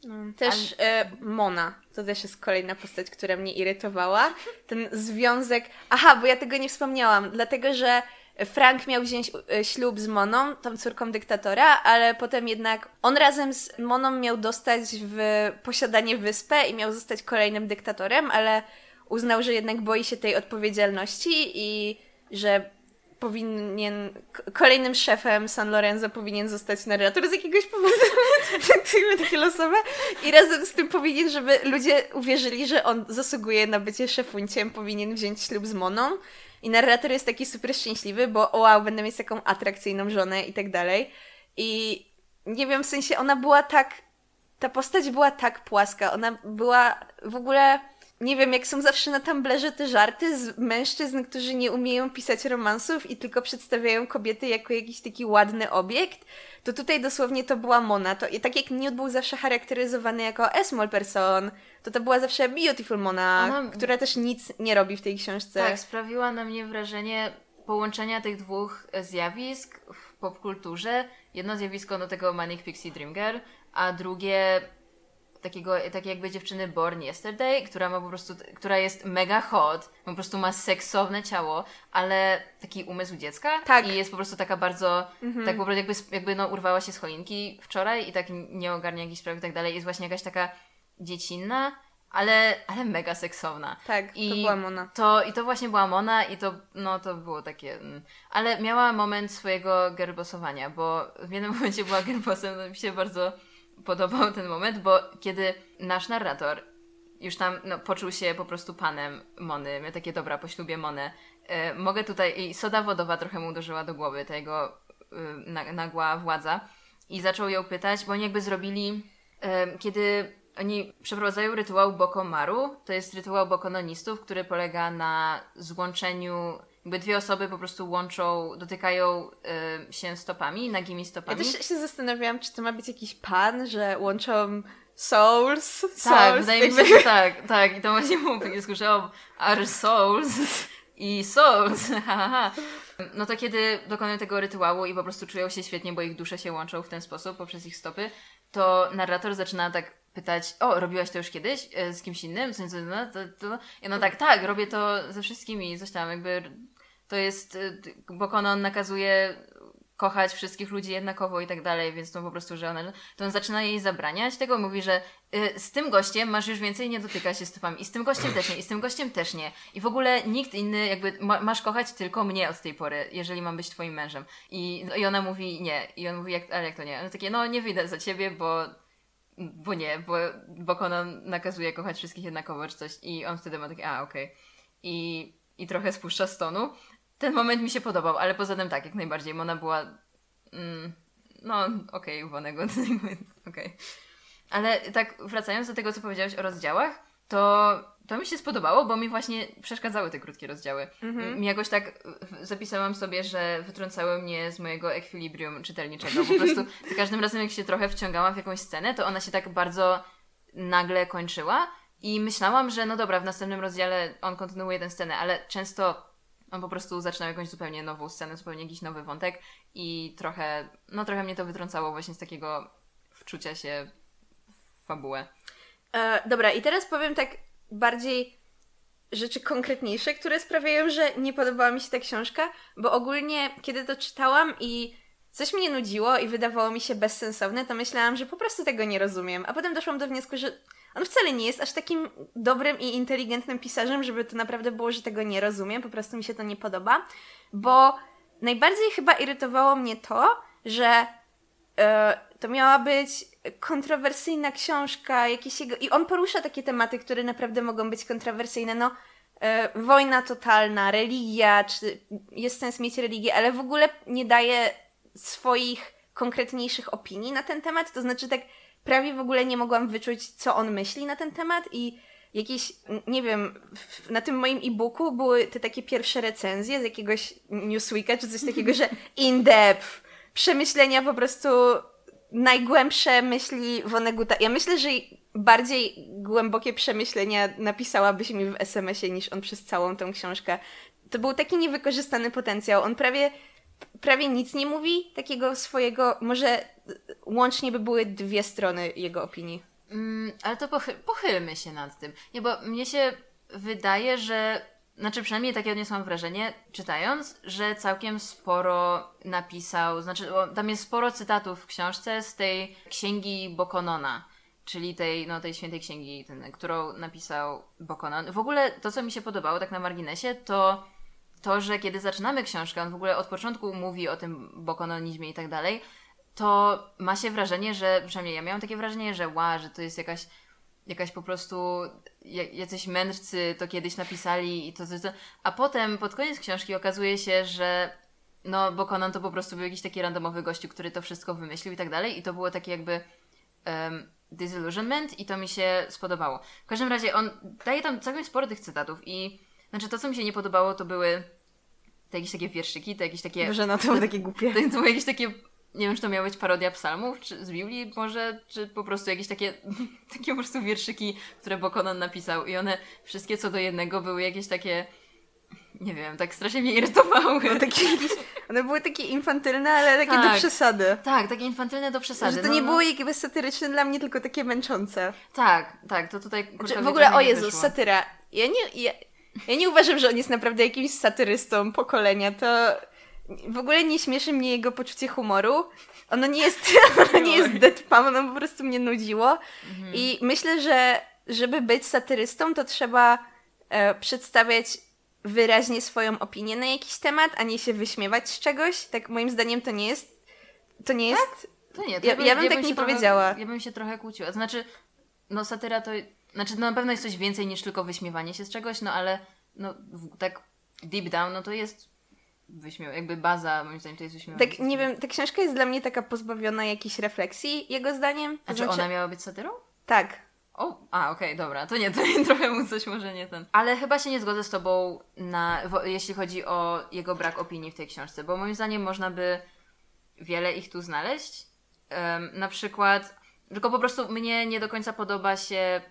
[SPEAKER 1] No. Też ale... e, Mona, to też jest kolejna postać, która mnie irytowała. Ten związek. Aha, bo ja tego nie wspomniałam, dlatego że Frank miał wziąć e, ślub z Moną, tą córką dyktatora, ale potem jednak on razem z Moną miał dostać w posiadanie wyspę i miał zostać kolejnym dyktatorem, ale uznał, że jednak boi się tej odpowiedzialności i że powinien, kolejnym szefem San Lorenzo powinien zostać narrator z jakiegoś powodu, *laughs* takie losowe, i razem z tym powinien, żeby ludzie uwierzyli, że on zasługuje na bycie szefunciem, powinien wziąć ślub z Moną i narrator jest taki super szczęśliwy, bo o wow, będę mieć taką atrakcyjną żonę i tak dalej. I nie wiem, w sensie ona była tak, ta postać była tak płaska, ona była w ogóle nie wiem, jak są zawsze na Tumblerze te żarty z mężczyzn, którzy nie umieją pisać romansów i tylko przedstawiają kobiety jako jakiś taki ładny obiekt, to tutaj dosłownie to była Mona. To, i tak jak Newt był zawsze charakteryzowany jako a small person, to to była zawsze beautiful Mona, Ona... która też nic nie robi w tej książce.
[SPEAKER 2] Tak, sprawiła na mnie wrażenie połączenia tych dwóch zjawisk w popkulturze. Jedno zjawisko do tego Manic Pixie Dream Girl, a drugie takiego, takiej jakby dziewczyny Born Yesterday, która ma po prostu, która jest mega hot, po prostu ma seksowne ciało, ale taki umysł dziecka tak. i jest po prostu taka bardzo, mhm. tak po prostu jakby, jakby no urwała się z choinki wczoraj i tak nie ogarnia jakichś spraw i tak dalej, jest właśnie jakaś taka dziecinna, ale, ale mega seksowna.
[SPEAKER 1] Tak, I to była Mona.
[SPEAKER 2] To, I to właśnie była Mona i to, no, to było takie... Mm. Ale miała moment swojego gerbosowania, bo w jednym *laughs* momencie była gerbosem, to mi się bardzo podobał ten moment, bo kiedy nasz narrator już tam no, poczuł się po prostu panem Mony, miał takie dobra, po ślubie Monę, e, mogę tutaj, i soda wodowa trochę mu uderzyła do głowy, ta jego y, nagła władza i zaczął ją pytać, bo oni jakby zrobili, y, kiedy oni przeprowadzają rytuał Bokomaru, to jest rytuał bokononistów, który polega na złączeniu jakby dwie osoby po prostu łączą, dotykają y, się stopami, nagimi stopami.
[SPEAKER 1] Ja też się zastanawiałam, czy to ma być jakiś pan, że łączą souls.
[SPEAKER 2] Tak, souls, wydaje mi się, że tak, tak. I to właśnie nie słyszałam. Our souls i souls. *laughs* no to kiedy dokonują tego rytuału i po prostu czują się świetnie, bo ich dusze się łączą w ten sposób poprzez ich stopy, to narrator zaczyna tak pytać, o, robiłaś to już kiedyś e, z kimś innym? Co, co, no. I no tak, tak, robię to ze wszystkimi, coś tam, jakby to jest, y, bo Konon nakazuje kochać wszystkich ludzi jednakowo i tak dalej, więc to po prostu, że ona, to on zaczyna jej zabraniać tego, mówi, że y, z tym gościem masz już więcej nie dotykać się stopami i z tym gościem też nie, i z tym gościem też nie i w ogóle nikt inny, jakby ma, masz kochać tylko mnie od tej pory, jeżeli mam być twoim mężem i, i ona mówi nie i on mówi, jak, ale jak to nie? One takie, no nie wyjdę za ciebie, bo bo nie, bo, bo Conan nakazuje kochać wszystkich jednakowo czy coś i on wtedy ma takie, a okej. Okay. I, I trochę spuszcza stonu, ten moment mi się podobał, ale poza tym tak, jak najbardziej. Mona była. Mm, no, okej, okay, uwanego. *laughs* okej. Okay. Ale tak, wracając do tego, co powiedziałeś o rozdziałach, to to mi się spodobało, bo mi właśnie przeszkadzały te krótkie rozdziały. Mhm. Jakoś tak zapisałam sobie, że wytrącały mnie z mojego ekwilibrium czytelniczego. Po prostu za każdym razem, jak się trochę wciągałam w jakąś scenę, to ona się tak bardzo nagle kończyła i myślałam, że no dobra, w następnym rozdziale on kontynuuje tę scenę, ale często on po prostu zaczynał jakąś zupełnie nową scenę, zupełnie jakiś nowy wątek i trochę, no trochę mnie to wytrącało właśnie z takiego wczucia się w fabułę.
[SPEAKER 1] E, dobra, i teraz powiem tak bardziej rzeczy konkretniejsze, które sprawiają, że nie podobała mi się ta książka, bo ogólnie, kiedy to czytałam i coś mnie nudziło i wydawało mi się bezsensowne, to myślałam, że po prostu tego nie rozumiem. A potem doszłam do wniosku, że on wcale nie jest aż takim dobrym i inteligentnym pisarzem, żeby to naprawdę było, że tego nie rozumiem, po prostu mi się to nie podoba, bo najbardziej chyba irytowało mnie to, że yy, to miała być kontrowersyjna książka, jakieś jego... I on porusza takie tematy, które naprawdę mogą być kontrowersyjne, no yy, wojna totalna, religia, czy jest sens mieć religię, ale w ogóle nie daje swoich konkretniejszych opinii na ten temat, to znaczy tak prawie w ogóle nie mogłam wyczuć, co on myśli na ten temat i jakieś, nie wiem, na tym moim e-booku były te takie pierwsze recenzje z jakiegoś Newsweeka czy coś takiego, że in-depth, przemyślenia po prostu najgłębsze myśli Woneguta. Ja myślę, że bardziej głębokie przemyślenia napisałabyś mi w SMS-ie niż on przez całą tą książkę. To był taki niewykorzystany potencjał. On prawie prawie nic nie mówi takiego swojego, może łącznie by były dwie strony jego opinii.
[SPEAKER 2] Mm, ale to pochy pochylmy się nad tym. Nie, bo mnie się wydaje, że znaczy przynajmniej takie odniosłam wrażenie, czytając, że całkiem sporo napisał, znaczy tam jest sporo cytatów w książce z tej księgi Bokonona, czyli tej, no, tej świętej księgi, ten, którą napisał Bokonon. W ogóle to, co mi się podobało tak na marginesie, to to, że kiedy zaczynamy książkę, on w ogóle od początku mówi o tym bokononizmie i tak dalej, to ma się wrażenie, że, przynajmniej ja miałam takie wrażenie, że ła, że to jest jakaś, jakaś po prostu, jacyś mędrcy to kiedyś napisali i to, to, to. A potem pod koniec książki okazuje się, że no Bokonon to po prostu był jakiś taki randomowy gościu, który to wszystko wymyślił i tak dalej i to było takie jakby um, disillusionment i to mi się spodobało. W każdym razie on daje tam całkiem sporo tych cytatów i znaczy to, co mi się nie podobało, to były te jakieś takie wierszyki, te jakieś takie...
[SPEAKER 1] Boże, no to były takie głupie. *laughs*
[SPEAKER 2] To, to były jakieś takie... Nie wiem, czy to miała być parodia psalmów, czy z Biblii może, czy po prostu jakieś takie, *laughs* takie po prostu wierszyki, które Bokonon napisał i one wszystkie co do jednego były jakieś takie nie wiem, tak strasznie mnie irytowały. No,
[SPEAKER 1] takie, one były takie infantylne, ale takie tak, do przesady.
[SPEAKER 2] Tak, takie infantylne do przesady.
[SPEAKER 1] Że to no, nie no. było jakby satyryczne dla mnie, tylko takie męczące.
[SPEAKER 2] Tak, tak, to tutaj...
[SPEAKER 1] Znaczy, w ogóle, o Jezus, satyra. Ja nie... Ja, ja nie uważam, że on jest naprawdę jakimś satyrystą pokolenia. To w ogóle nie śmieszy mnie jego poczucie humoru. Ono nie jest, *laughs* ono nie jest deadpan, ono po prostu mnie nudziło. Mhm. I myślę, że żeby być satyrystą, to trzeba e, przedstawiać wyraźnie swoją opinię na jakiś temat, a nie się wyśmiewać z czegoś. Tak moim zdaniem to nie jest. To nie jest. Tak?
[SPEAKER 2] To nie,
[SPEAKER 1] to ja, ja, bym ja tak bym nie trochę, powiedziała.
[SPEAKER 2] Ja bym się trochę kłóciła. Znaczy, no satyra to znaczy, no na pewno jest coś więcej niż tylko wyśmiewanie się z czegoś, no ale no tak deep down, no to jest wyśmiew, jakby baza, moim zdaniem, to jest wyśmiewanie.
[SPEAKER 1] Tak, nie wiem, ta książka jest dla mnie taka pozbawiona jakiejś refleksji, jego zdaniem.
[SPEAKER 2] A znaczy, czy ona miała być satyrą?
[SPEAKER 1] Tak.
[SPEAKER 2] O, a okej, okay, dobra, to nie, to *laughs* trochę mu coś może nie ten. Ale chyba się nie zgodzę z tobą, na, w, jeśli chodzi o jego brak opinii w tej książce, bo moim zdaniem można by wiele ich tu znaleźć. Um, na przykład, tylko po prostu mnie nie do końca podoba się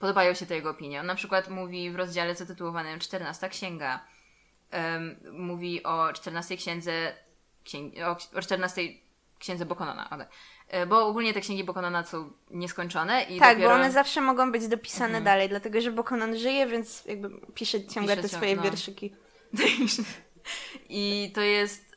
[SPEAKER 2] podobają się te jego opinie. On na przykład mówi w rozdziale zatytułowanym 14 księga. Um, mówi o 14 księdze, księgi, o 14 księdze Bokonona. Okay. E, bo ogólnie te księgi Bokonona są nieskończone i
[SPEAKER 1] Tak,
[SPEAKER 2] dopiero...
[SPEAKER 1] bo one zawsze mogą być dopisane mhm. dalej, dlatego że Bokonon żyje, więc jakby pisze ciągle pisze te swoje no. wierszyki. *laughs*
[SPEAKER 2] I to jest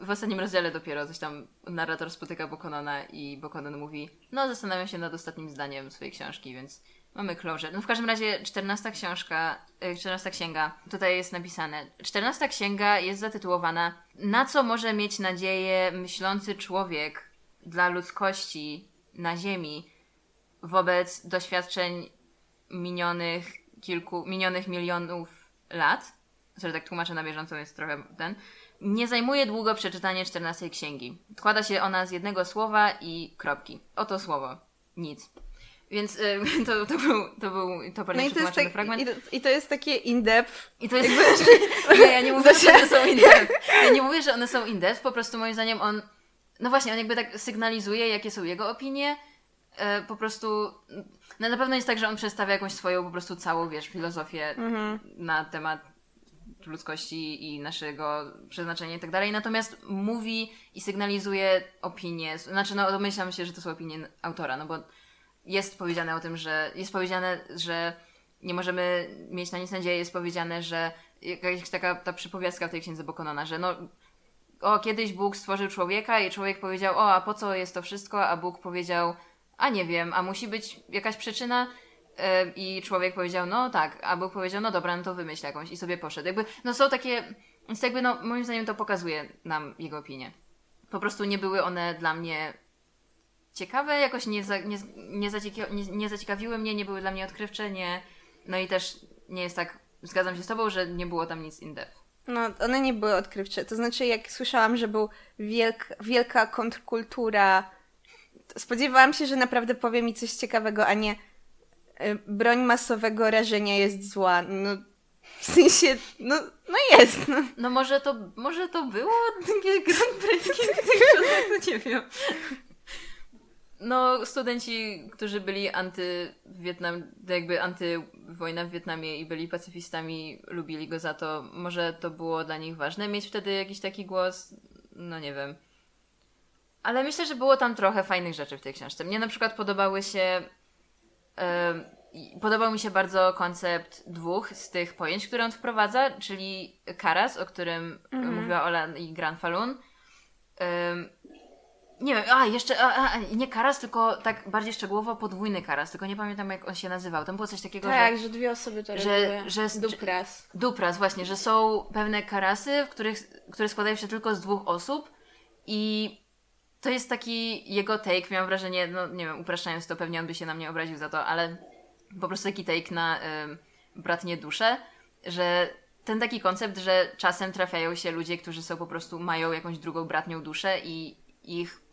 [SPEAKER 2] w ostatnim rozdziale dopiero coś tam narrator spotyka Bokonona i Bokonon mówi no zastanawiam się nad ostatnim zdaniem swojej książki, więc Mamy closure. No w każdym razie 14 książka, 14 e, księga, tutaj jest napisane. 14 księga jest zatytułowana Na co może mieć nadzieję myślący człowiek dla ludzkości na ziemi wobec doświadczeń minionych kilku, minionych milionów lat. Sorry, tak tłumaczę na bieżąco, jest trochę ten. Nie zajmuje długo przeczytanie 14 księgi. Składa się ona z jednego słowa i kropki. Oto słowo. Nic. Więc y, *laughs* to, to był to był to
[SPEAKER 1] no i to jest tak, fragment. I to, I to, jest takie in-depth.
[SPEAKER 2] I to jest jakby... *laughs* nie, ja nie mówię, że one są in-depth. Ja nie mówię, że one są in-depth, po prostu moim zdaniem on no właśnie, on jakby tak sygnalizuje, jakie są jego opinie. E, po prostu no na pewno jest tak, że on przedstawia jakąś swoją po prostu całą, wiesz, filozofię mhm. na temat ludzkości i naszego przeznaczenia i tak dalej. Natomiast mówi i sygnalizuje opinie. Znaczy, no domyślam się, że to są opinie autora, no bo jest powiedziane o tym, że jest powiedziane, że nie możemy mieć na nic nadziei, jest powiedziane, że jakaś taka ta przypowiastka w tej księdze Bokonona, że no o, kiedyś Bóg stworzył człowieka i człowiek powiedział, o, a po co jest to wszystko? A Bóg powiedział, a nie wiem, a musi być jakaś przyczyna? Yy, I człowiek powiedział, no tak, a Bóg powiedział, no dobra, no to wymyśl jakąś i sobie poszedł. Jakby, no są takie, więc jakby, no moim zdaniem to pokazuje nam jego opinię. Po prostu nie były one dla mnie ciekawe, jakoś nie, za, nie, nie, zacieka, nie, nie zaciekawiły mnie, nie były dla mnie odkrywcze, nie, no i też nie jest tak, zgadzam się z Tobą, że nie było tam nic in-depth.
[SPEAKER 1] No, one nie były odkrywcze. To znaczy, jak słyszałam, że był wielk, wielka kontrkultura, spodziewałam się, że naprawdę powie mi coś ciekawego, a nie y, broń masowego rażenia jest zła. No, w sensie, no, no jest. No.
[SPEAKER 2] no może to, może to było *laughs* groundbreaking, *laughs* to nie wiem. No, studenci, którzy byli anty-Wietnam, jakby anty-wojna w Wietnamie i byli pacyfistami, lubili go za to. Może to było dla nich ważne mieć wtedy jakiś taki głos? No nie wiem. Ale myślę, że było tam trochę fajnych rzeczy w tej książce. Mnie na przykład podobały się. Yy, podobał mi się bardzo koncept dwóch z tych pojęć, które on wprowadza, czyli karas, o którym mhm. mówiła Ola i Gran Falun. Yy, nie wiem, a jeszcze, a, a, nie karas, tylko tak bardziej szczegółowo podwójny karas, tylko nie pamiętam jak on się nazywał. Tam było coś takiego,
[SPEAKER 1] tak, że... że dwie osoby to że,
[SPEAKER 2] że Dupras. Dupras, właśnie, że są pewne karasy, w których, które składają się tylko z dwóch osób i to jest taki jego take, miałam wrażenie, no nie wiem, upraszczając to, pewnie on by się na mnie obraził za to, ale po prostu taki take na y, bratnie duszę, że ten taki koncept, że czasem trafiają się ludzie, którzy są po prostu, mają jakąś drugą bratnią duszę i ich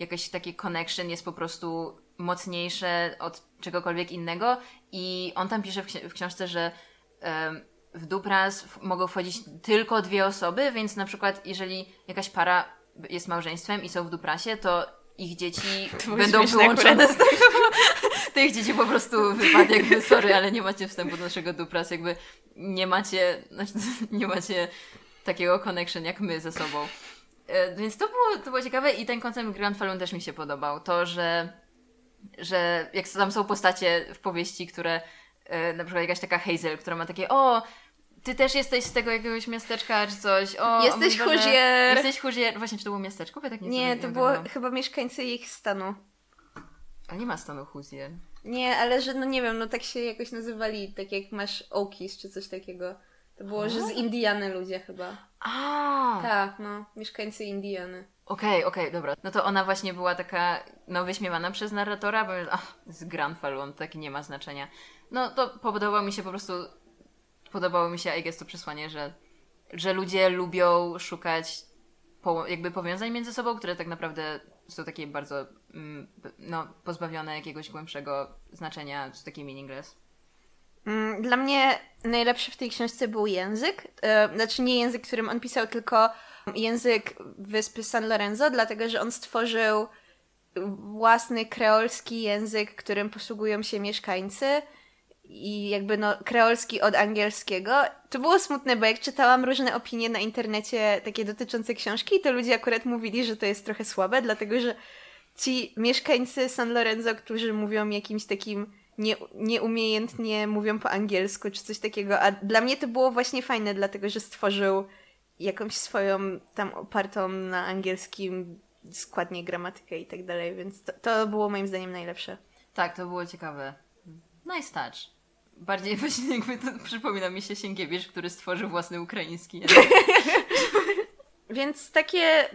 [SPEAKER 2] jakieś takie connection jest po prostu mocniejsze od czegokolwiek innego i on tam pisze w, ksi- w książce, że um, w Dupras mogą wchodzić tylko dwie osoby, więc na przykład jeżeli jakaś para jest małżeństwem i są w Duprasie, to ich dzieci *laughs* będą wyłączone z tego. *laughs* To ich dzieci po prostu wypadnie jakby, sorry, ale nie macie wstępu do naszego Dupras, jakby nie macie, znaczy, *laughs* nie macie takiego connection jak my ze sobą. E, więc to było, to było ciekawe i ten koncept Grand Falloon też mi się podobał. To, że, że jak tam są postacie w powieści, które e, na przykład jakaś taka Hazel, która ma takie o, ty też jesteś z tego jakiegoś miasteczka czy coś. O,
[SPEAKER 1] jesteś huzier.
[SPEAKER 2] Jesteś huzier. Właśnie, czy to było miasteczko? Ja tak
[SPEAKER 1] nie, nie to było chyba mieszkańcy ich stanu.
[SPEAKER 2] Ale nie ma stanu huzier.
[SPEAKER 1] Nie, ale że no nie wiem, no tak się jakoś nazywali, tak jak masz Okies czy coś takiego. To było, że z Indiany ludzie chyba.
[SPEAKER 2] A.
[SPEAKER 1] Tak, no. Mieszkańcy Indiany.
[SPEAKER 2] Okej, okay, okej, okay, dobra. No to ona właśnie była taka, no, wyśmiewana przez narratora, bo ach, z Grand Falun, tak nie ma znaczenia. No to podobało mi się po prostu, podobało mi się, I guess, to przesłanie, że, że ludzie lubią szukać po, jakby powiązań między sobą, które tak naprawdę są takie bardzo, mm, no, pozbawione jakiegoś głębszego znaczenia, są takie meaningless.
[SPEAKER 1] Mm, dla mnie najlepszy w tej książce był język. E, znaczy nie język, którym on pisał, tylko język wyspy San Lorenzo, dlatego że on stworzył własny kreolski język, którym posługują się mieszkańcy i jakby no kreolski od angielskiego. To było smutne, bo jak czytałam różne opinie na internecie takie dotyczące książki, to ludzie akurat mówili, że to jest trochę słabe, dlatego że ci mieszkańcy San Lorenzo, którzy mówią jakimś takim nie, nieumiejętnie mówią po angielsku czy coś takiego, a dla mnie to było właśnie fajne, dlatego że stworzył jakąś swoją tam opartą na angielskim składnie gramatykę i tak dalej, więc to, to było moim zdaniem najlepsze.
[SPEAKER 2] Tak, to było ciekawe. Nice touch. Bardziej *laughs* właśnie jakby to przypomina mi się Sienkiewicz, który stworzył własny ukraiński. *laughs*
[SPEAKER 1] Więc takie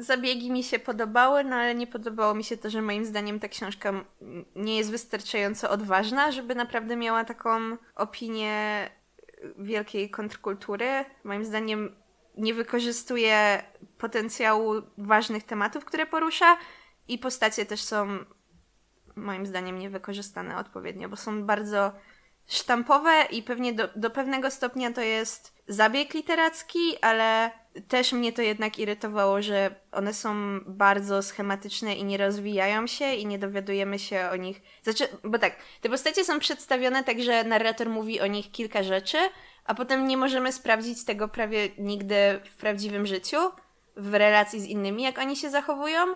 [SPEAKER 1] zabiegi mi się podobały, no ale nie podobało mi się to, że moim zdaniem ta książka nie jest wystarczająco odważna, żeby naprawdę miała taką opinię wielkiej kontrkultury. Moim zdaniem nie wykorzystuje potencjału ważnych tematów, które porusza i postacie też są moim zdaniem niewykorzystane odpowiednio, bo są bardzo sztampowe i pewnie do, do pewnego stopnia to jest zabieg literacki, ale też mnie to jednak irytowało, że one są bardzo schematyczne i nie rozwijają się i nie dowiadujemy się o nich. Znaczy, bo tak, te postacie są przedstawione tak, że narrator mówi o nich kilka rzeczy, a potem nie możemy sprawdzić tego prawie nigdy w prawdziwym życiu, w relacji z innymi, jak oni się zachowują.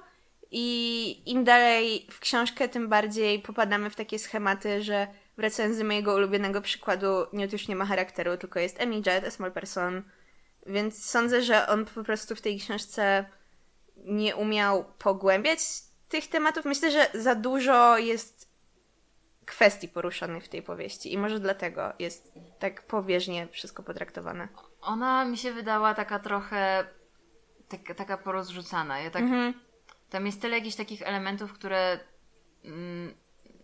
[SPEAKER 1] I im dalej w książkę, tym bardziej popadamy w takie schematy, że wracając do mojego ulubionego przykładu, Newt już nie ma charakteru, tylko jest Jet, a small person. Więc sądzę, że on po prostu w tej książce nie umiał pogłębiać tych tematów. Myślę, że za dużo jest kwestii poruszonych w tej powieści i może dlatego jest tak powierzchnie wszystko potraktowane.
[SPEAKER 2] Ona mi się wydała taka trochę tak, taka porozrzucana. Ja tak, mhm. Tam jest tyle jakichś takich elementów, które mm,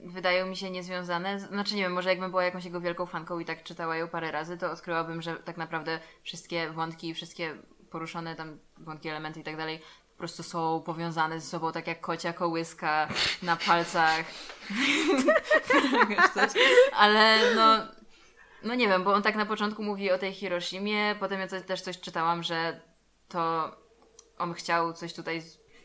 [SPEAKER 2] wydają mi się niezwiązane. Znaczy nie wiem, może jakbym była jakąś jego wielką fanką i tak czytała ją parę razy, to odkryłabym, że tak naprawdę wszystkie wątki i wszystkie poruszone tam wątki, elementy i tak dalej po prostu są powiązane ze sobą, tak jak kocia kołyska na palcach. *laughs* Ale no, no nie wiem, bo on tak na początku mówi o tej Hiroshimie, potem ja też coś czytałam, że to on chciał coś tutaj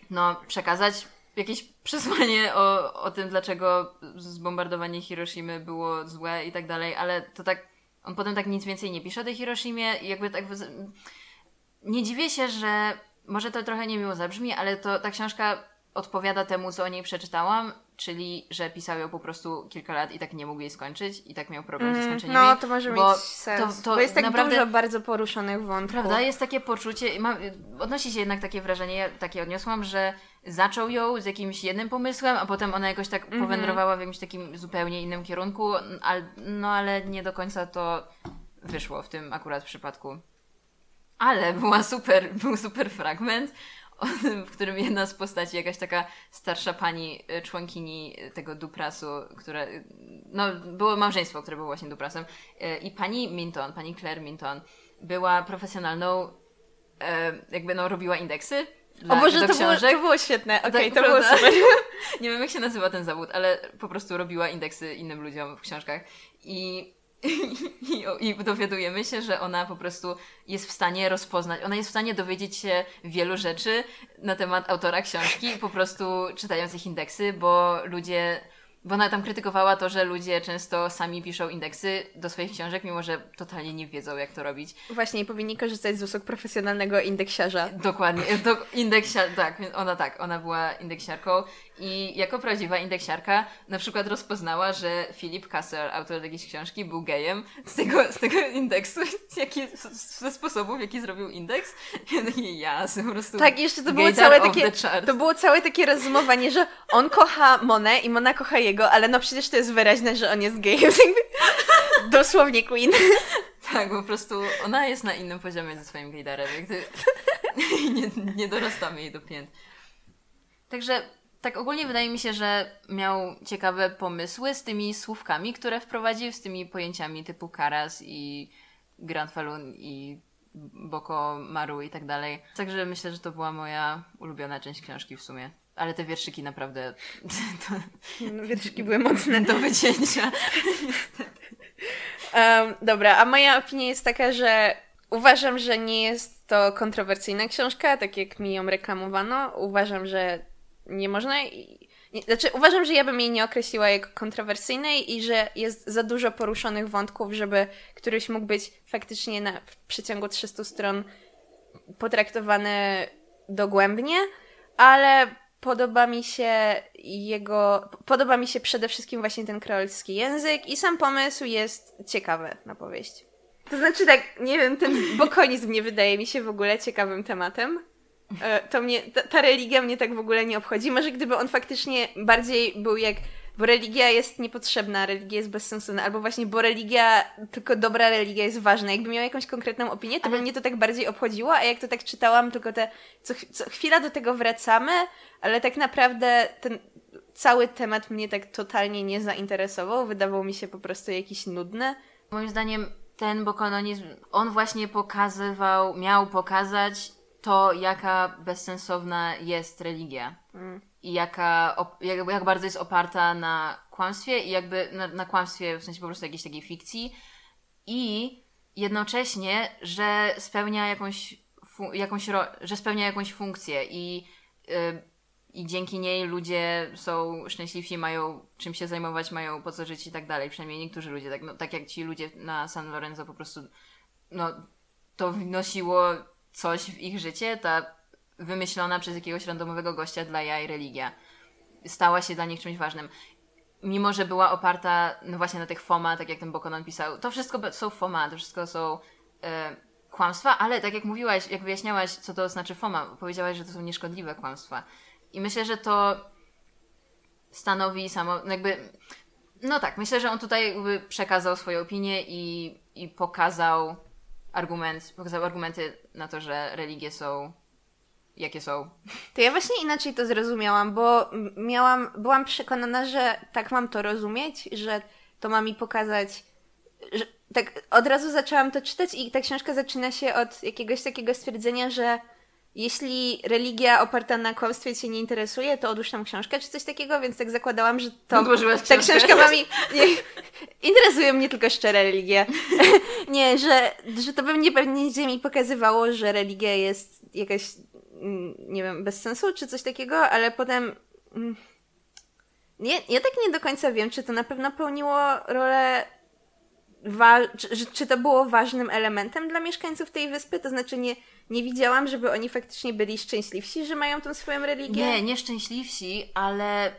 [SPEAKER 2] no, przekazać jakieś przesłanie o, o tym, dlaczego zbombardowanie Hiroshimy było złe i tak dalej, ale to tak, on potem tak nic więcej nie pisze o tej Hiroshimie i jakby tak, nie dziwię się, że może to trochę niemiło zabrzmi, ale to ta książka odpowiada temu, co o niej przeczytałam, czyli, że pisał ją po prostu kilka lat i tak nie mógł jej skończyć i tak miał problem mm, ze skończeniem
[SPEAKER 1] No, to może bo mieć sens, to, to bo jest tak naprawdę, dużo bardzo poruszonych wątków.
[SPEAKER 2] Prawda, jest takie poczucie, ma, odnosi się jednak takie wrażenie, ja takie odniosłam, że zaczął ją z jakimś jednym pomysłem, a potem ona jakoś tak mm -hmm. powędrowała w jakimś takim zupełnie innym kierunku, ale, no ale nie do końca to wyszło w tym akurat przypadku. Ale była super, *laughs* był super fragment, w którym jedna z postaci, jakaś taka starsza pani, e, członkini tego Duprasu, które, no było małżeństwo, które było właśnie Duprasem e, i pani Minton, pani Claire Minton była profesjonalną, jakby no robiła indeksy dla,
[SPEAKER 1] o Boże, to było, to było, świetne. Okej, okay, tak, to prawda? było super. *laughs*
[SPEAKER 2] Nie wiem, jak się nazywa ten zawód, ale po prostu robiła indeksy innym ludziom w książkach. I, *laughs* i, i, dowiadujemy się, że ona po prostu jest w stanie rozpoznać, ona jest w stanie dowiedzieć się wielu rzeczy na temat autora książki, po prostu czytając ich indeksy, bo ludzie bo ona tam krytykowała to, że ludzie często sami piszą indeksy do swoich książek, mimo że totalnie nie wiedzą, jak to robić.
[SPEAKER 1] Właśnie, i powinni korzystać z usług profesjonalnego indeksiarza.
[SPEAKER 2] Dokładnie, do, indeksiar, tak, ona tak, ona była indeksiarką i jako prawdziwa indeksiarka na przykład rozpoznała, że Philip Kasser, autor jakiejś książki, był gejem z tego, z tego indeksu, *laughs* jaki, ze sposobów, w jaki zrobił indeks. I *laughs* ja po prostu
[SPEAKER 1] Tak, jeszcze to było całe takie, to było całe takie rozumowanie, że on kocha Monę i Mona kocha jego, ale no przecież to jest wyraźne, że on jest gejem. *laughs* Dosłownie Queen.
[SPEAKER 2] Tak, po prostu ona jest na innym poziomie ze swoim gejdarem. nie, nie dorastamy jej do pięt. Także tak ogólnie wydaje mi się, że miał ciekawe pomysły z tymi słówkami, które wprowadził, z tymi pojęciami typu Karas i Grand Falun i Boko Maru i tak dalej. Także myślę, że to była moja ulubiona część książki w sumie. Ale te wierszyki naprawdę... *laughs*
[SPEAKER 1] To... No, wierszyki były mocne.
[SPEAKER 2] Do wycięcia. *laughs*
[SPEAKER 1] um, dobra, a moja opinia jest taka, że uważam, że nie jest to kontrowersyjna książka, tak jak mi ją reklamowano. Uważam, że nie można. Znaczy, uważam, że ja bym jej nie określiła jako kontrowersyjnej i że jest za dużo poruszonych wątków, żeby któryś mógł być faktycznie na, w przeciągu 300 stron potraktowany dogłębnie, ale podoba mi się jego. Podoba mi się przede wszystkim właśnie ten kreolski język i sam pomysł jest ciekawy na powieść. To znaczy tak, nie wiem, ten bokonizm nie wydaje mi się w ogóle ciekawym tematem. E, to mnie, ta, ta, religia mnie tak w ogóle nie obchodzi. Może gdyby on faktycznie bardziej był jak, bo religia jest niepotrzebna, religia jest bezsensowna, albo właśnie, bo religia, tylko dobra religia jest ważna. Jakby miał jakąś konkretną opinię, to Ale... by mnie to tak bardziej obchodziło, a jak to tak czytałam, tylko te, co, co chwila do tego wracamy, ale tak naprawdę ten cały temat mnie tak totalnie nie zainteresował, wydawał mi się po prostu jakiś nudny.
[SPEAKER 2] Moim zdaniem ten bokononizm, on właśnie pokazywał, miał pokazać to, jaka bezsensowna jest religia. Mm. i jaka, jak, jak bardzo jest oparta na kłamstwie i jakby na, na kłamstwie w sensie po prostu jakiejś takiej fikcji i jednocześnie, że spełnia jakąś, jakąś że spełnia jakąś funkcję i, yy, i dzięki niej ludzie są szczęśliwsi, mają czym się zajmować, mają po co żyć i tak dalej. Przynajmniej niektórzy ludzie, tak, no, tak jak ci ludzie na San Lorenzo po prostu no, to wnosiło coś w ich życie, ta wymyślona przez jakiegoś randomowego gościa dla jaj religia stała się dla nich czymś ważnym. Mimo, że była oparta no właśnie na tych FOMA, tak jak ten Bokonon pisał, to wszystko są FOMA, to wszystko są e, kłamstwa, ale tak jak mówiłaś, jak wyjaśniałaś, co to znaczy FOMA, powiedziałaś, że to są nieszkodliwe kłamstwa. I myślę, że to stanowi samo, no jakby, no tak, myślę, że on tutaj przekazał swoją opinię i, i pokazał argument, pokazał argumenty na to, że religie są jakie są.
[SPEAKER 1] To ja właśnie inaczej to zrozumiałam, bo miałam, byłam przekonana, że tak mam to rozumieć, że to ma mi pokazać, że tak od razu zaczęłam to czytać i ta książka zaczyna się od jakiegoś takiego stwierdzenia, że jeśli religia oparta na kłamstwie Cię nie interesuje, to odłóż tam książkę, czy coś takiego, więc tak zakładałam, że to... Ta książka ma mi... *laughs* Nie, interesuje mnie tylko szczere religie. *laughs* nie, że, że to pewnie pewnie mi pokazywało, że religia jest jakaś Mm, nie wiem, bez sensu, czy coś takiego, ale potem. Mm, nie, ja tak nie do końca wiem, czy to na pewno pełniło rolę. Czy, czy to było ważnym elementem dla mieszkańców tej wyspy? To znaczy, nie, nie widziałam, żeby oni faktycznie byli szczęśliwsi, że mają tą swoją religię.
[SPEAKER 2] Nie, nieszczęśliwsi, ale.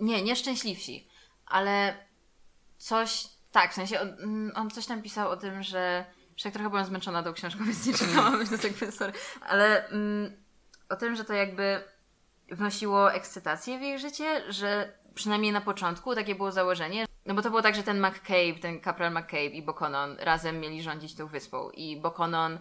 [SPEAKER 2] Nie, nieszczęśliwsi, ale coś. Tak, w sensie on, mm, on coś tam pisał o tym, że już tak trochę byłam zmęczona tą książką, *laughs* więc nie czytałam, więc jakby sorry. Ale mm, o tym, że to jakby wnosiło ekscytację w jej życie, że przynajmniej na początku takie było założenie. No bo to było tak, że ten McCabe, ten kapral McCabe i Bokonon razem mieli rządzić tą wyspą. I Bokonon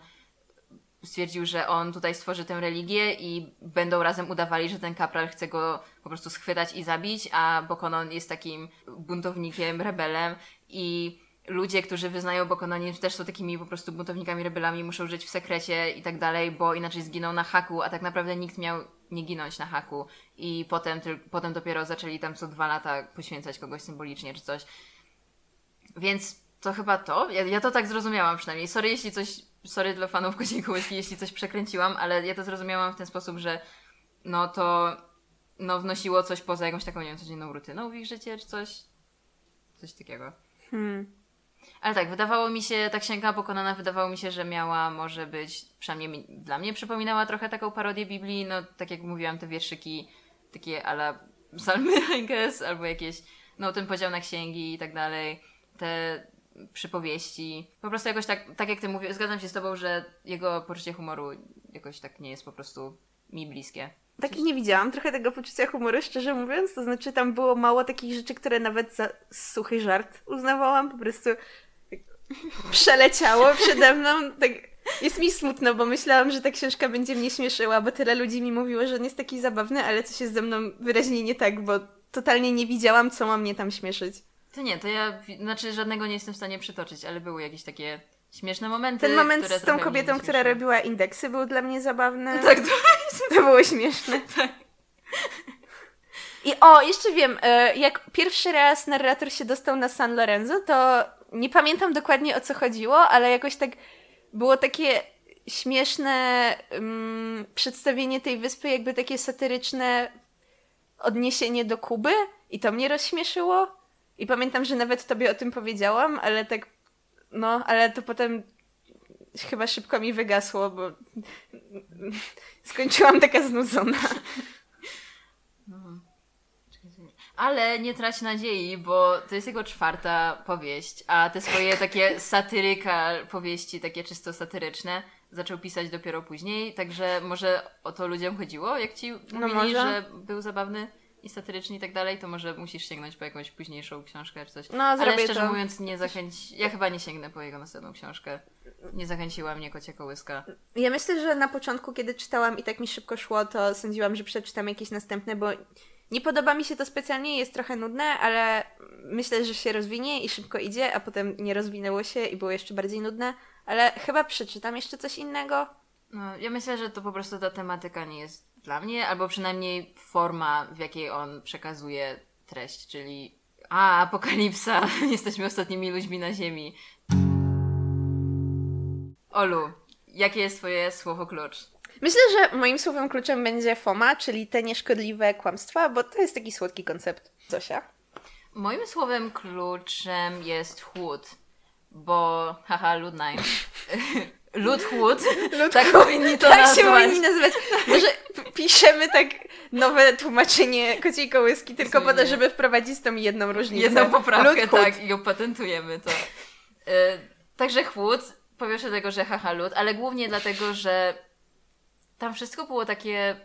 [SPEAKER 2] stwierdził, że on tutaj stworzy tę religię i będą razem udawali, że ten kapral chce go po prostu schwytać i zabić, a Bokonon jest takim buntownikiem, rebelem. I ludzie, którzy wyznają bokononizm też są takimi po prostu buntownikami, rebelami, muszą żyć w sekrecie i tak dalej, bo inaczej zginą na haku, a tak naprawdę nikt miał nie ginąć na haku i potem, potem dopiero zaczęli tam co dwa lata poświęcać kogoś symbolicznie czy coś. Więc to chyba to. Ja, ja to tak zrozumiałam przynajmniej. Sorry, jeśli coś, sorry dla fanów Kołyski, jeśli coś przekręciłam, ale ja to zrozumiałam w ten sposób, że no to no wnosiło coś poza jakąś taką, nie wiem, codzienną rutyną w ich życie, czy coś. Coś takiego. Hmm. Ale tak, wydawało mi się, ta księga pokonana wydawało mi się, że miała może być, przynajmniej dla mnie przypominała trochę taką parodię Biblii, no tak jak mówiłam, te wierszyki takie ala psalmy, *laughs* I guess, albo jakieś, no ten podział na księgi i tak dalej, te przypowieści. Po prostu jakoś tak, tak jak ty mówisz, zgadzam się z tobą, że jego poczucie humoru jakoś tak nie jest po prostu mi bliskie.
[SPEAKER 1] Tak nie widziałam trochę tego poczucia humoru, szczerze mówiąc. To znaczy, tam było mało takich rzeczy, które nawet za suchy żart uznawałam. Po prostu przeleciało przede mną. Tak, jest mi smutno, bo myślałam, że ta książka będzie mnie śmieszyła, bo tyle ludzi mi mówiło, że on jest taki zabawny, ale coś jest ze mną wyraźnie nie tak, bo totalnie nie widziałam, co ma mnie tam śmieszyć.
[SPEAKER 2] To nie, to ja, znaczy żadnego nie jestem w stanie przytoczyć, ale były jakieś takie śmieszne momenty.
[SPEAKER 1] Ten moment z tą kobietą, która robiła indeksy był dla mnie zabawny. Tak, to, to było śmieszne. *laughs* Tak. I o, jeszcze wiem, e, jak pierwszy raz narrator się dostał na San Lorenzo, to nie pamiętam dokładnie o co chodziło, ale jakoś tak było takie śmieszne um, przedstawienie tej wyspy, jakby takie satyryczne odniesienie do Kuby i to mnie rozśmieszyło. I pamiętam, że nawet tobie o tym powiedziałam, ale tak, no, ale to potem chyba szybko mi wygasło, bo *laughs* skończyłam taka znudzona.
[SPEAKER 2] Ale nie trać nadziei, bo to jest jego czwarta powieść, a te swoje takie *laughs* satyryka powieści, takie czysto satyryczne, zaczął pisać dopiero później, także może o to ludziom chodziło, jak ci no mówili, że był zabawny i satyryczny i tak dalej, to może musisz sięgnąć po jakąś późniejszą książkę czy coś. No, Ale szczerze to. mówiąc, nie zachęci... Ja chyba nie sięgnę po jego następną książkę. Nie zachęciła mnie kocie kołyska.
[SPEAKER 1] Ja myślę, że na początku, kiedy czytałam i tak mi szybko szło, to sądziłam, że przeczytam jakieś następne, bo nie podoba mi się to specjalnie, jest trochę nudne, ale myślę, że się rozwinie i szybko idzie, a potem nie rozwinęło się i było jeszcze bardziej nudne, ale chyba przeczytam jeszcze coś innego.
[SPEAKER 2] No, ja myślę, że to po prostu ta tematyka nie jest dla mnie, albo przynajmniej forma, w jakiej on przekazuje treść, czyli a, apokalipsa, *laughs* jesteśmy ostatnimi ludźmi na Ziemi. Olu, jakie jest twoje słowo klucz?
[SPEAKER 1] Myślę, że moim słowem kluczem będzie FOMA, czyli te nieszkodliwe kłamstwa, bo to jest taki słodki koncept. Zosia?
[SPEAKER 2] Moim słowem kluczem jest chłód, bo haha, ludnaj. *laughs* Lud chłód, tak powinni to
[SPEAKER 1] tak
[SPEAKER 2] nazwać.
[SPEAKER 1] się powinni nazywać. Może piszemy tak nowe tłumaczenie kociej kołyski tylko po to, żeby wprowadzić tą jedną różnicę.
[SPEAKER 2] Jedną poprawkę,
[SPEAKER 1] Lud, chłód.
[SPEAKER 2] tak, i opatentujemy to. E, także chłód, po pierwsze tego, że haha lud, ale głównie dlatego, że tam wszystko było takie,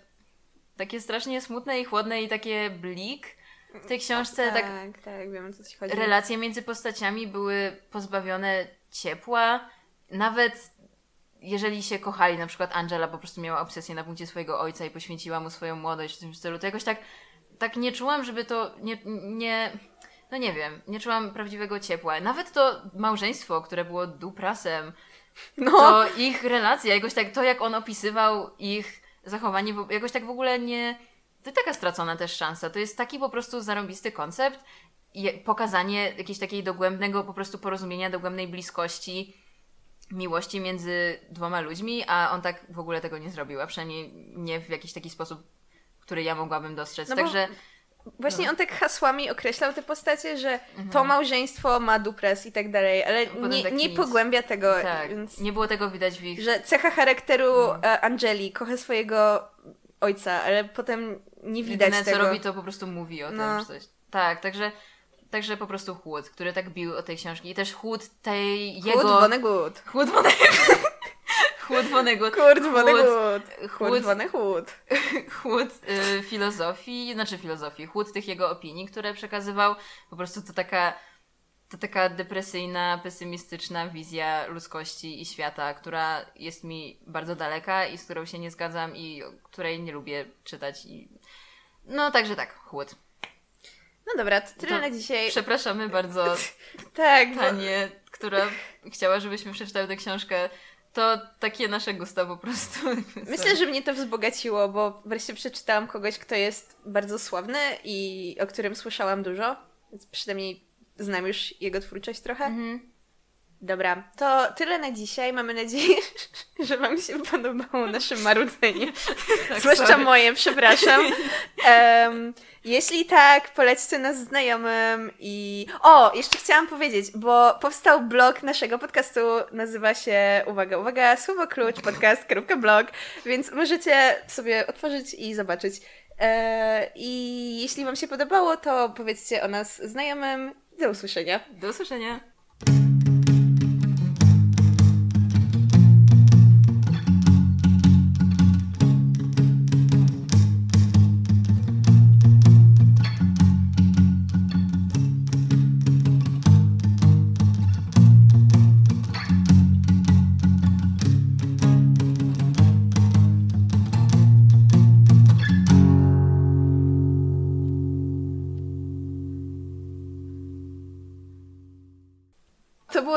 [SPEAKER 2] takie strasznie smutne i chłodne i takie blik w tej książce, tak
[SPEAKER 1] tak, tak, wiem o co ci chodzi.
[SPEAKER 2] relacje między postaciami były pozbawione ciepła. Nawet jeżeli się kochali, na przykład Angela po prostu miała obsesję na punkcie swojego ojca i poświęciła mu swoją młodość w tym stylu, to jakoś tak, tak nie czułam, żeby to nie, nie, no nie wiem, nie czułam prawdziwego ciepła. Nawet to małżeństwo, które było duprasem,
[SPEAKER 1] No,
[SPEAKER 2] to ich relacja, jakoś tak, to jak on opisywał ich zachowanie, jakoś tak w ogóle nie... To taka stracona też szansa. To jest taki po prostu zarąbisty koncept i pokazanie jakiejś takiej dogłębnego po prostu porozumienia, dogłębnej bliskości, miłości między dwoma ludźmi, a on tak w ogóle tego nie zrobił, a przynajmniej nie w jakiś taki sposób, który ja mogłabym dostrzec.
[SPEAKER 1] No bo
[SPEAKER 2] Także
[SPEAKER 1] właśnie
[SPEAKER 2] no.
[SPEAKER 1] on tak hasłami określał te postacie, że
[SPEAKER 2] Mhm.
[SPEAKER 1] to małżeństwo ma dupres i tak dalej, ale nie,
[SPEAKER 2] tak
[SPEAKER 1] nie pogłębia tego,
[SPEAKER 2] tak,
[SPEAKER 1] więc...
[SPEAKER 2] nie było tego widać w ich
[SPEAKER 1] Że cecha charakteru
[SPEAKER 2] No.
[SPEAKER 1] e, Angeli kocha swojego ojca, ale potem nie widać
[SPEAKER 2] Jedyne,
[SPEAKER 1] tego.
[SPEAKER 2] co robi, to po prostu mówi o
[SPEAKER 1] No.
[SPEAKER 2] tym. czy Coś. Tak, także, także po prostu chłód, który tak bił o tej książki. I też chłód tej jego... Chłód Vonnegut. chłód Vonnegut.
[SPEAKER 1] Kurt Vonnegut. Chłód
[SPEAKER 2] chłód,
[SPEAKER 1] Vonnegut. *laughs*
[SPEAKER 2] chłód y, filozofii, znaczy filozofii, chłód tych jego opinii, które przekazywał. Po prostu to taka, to taka depresyjna, pesymistyczna wizja ludzkości i świata, która jest mi bardzo daleka i z którą się nie zgadzam i której nie lubię czytać. I... No, także tak, chłód.
[SPEAKER 1] No dobra, to tyle
[SPEAKER 2] To
[SPEAKER 1] na dzisiaj.
[SPEAKER 2] Przepraszamy bardzo *laughs*
[SPEAKER 1] Tak, bo...
[SPEAKER 2] Tanię, która chciała, żebyśmy przeczytały tę książkę. To takie nasze gusta po prostu. *laughs*
[SPEAKER 1] Myślę, że mnie to wzbogaciło, bo wreszcie przeczytałam kogoś, kto jest bardzo sławny i o którym słyszałam dużo, więc przynajmniej znam już jego twórczość trochę.
[SPEAKER 2] Mhm.
[SPEAKER 1] Dobra, to tyle na dzisiaj. Mamy nadzieję, *laughs* że Wam się podobało nasze marudzenie. *laughs*
[SPEAKER 2] Tak,
[SPEAKER 1] Zwłaszcza
[SPEAKER 2] sorry.
[SPEAKER 1] moje, przepraszam. Em, jeśli tak, polećcie nas znajomym i... O, jeszcze chciałam powiedzieć, bo powstał blog naszego podcastu, nazywa się, uwaga, uwaga, słowo klucz, podcast.blog, więc możecie sobie otworzyć i zobaczyć. E, I jeśli Wam się podobało, to powiedzcie o nas znajomym. Do usłyszenia.
[SPEAKER 2] Do usłyszenia.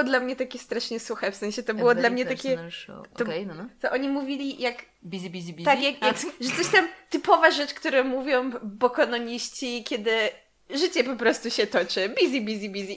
[SPEAKER 1] Było dla mnie takie strasznie suche, w sensie to było dla mnie takie... to-
[SPEAKER 2] Okej, no no.
[SPEAKER 1] To oni mówili jak
[SPEAKER 2] Busy, busy, busy.
[SPEAKER 1] Tak, jak, jak, że coś tam typowa rzecz, którą mówią bokononiści, kiedy życie po prostu się toczy. Busy, busy, busy.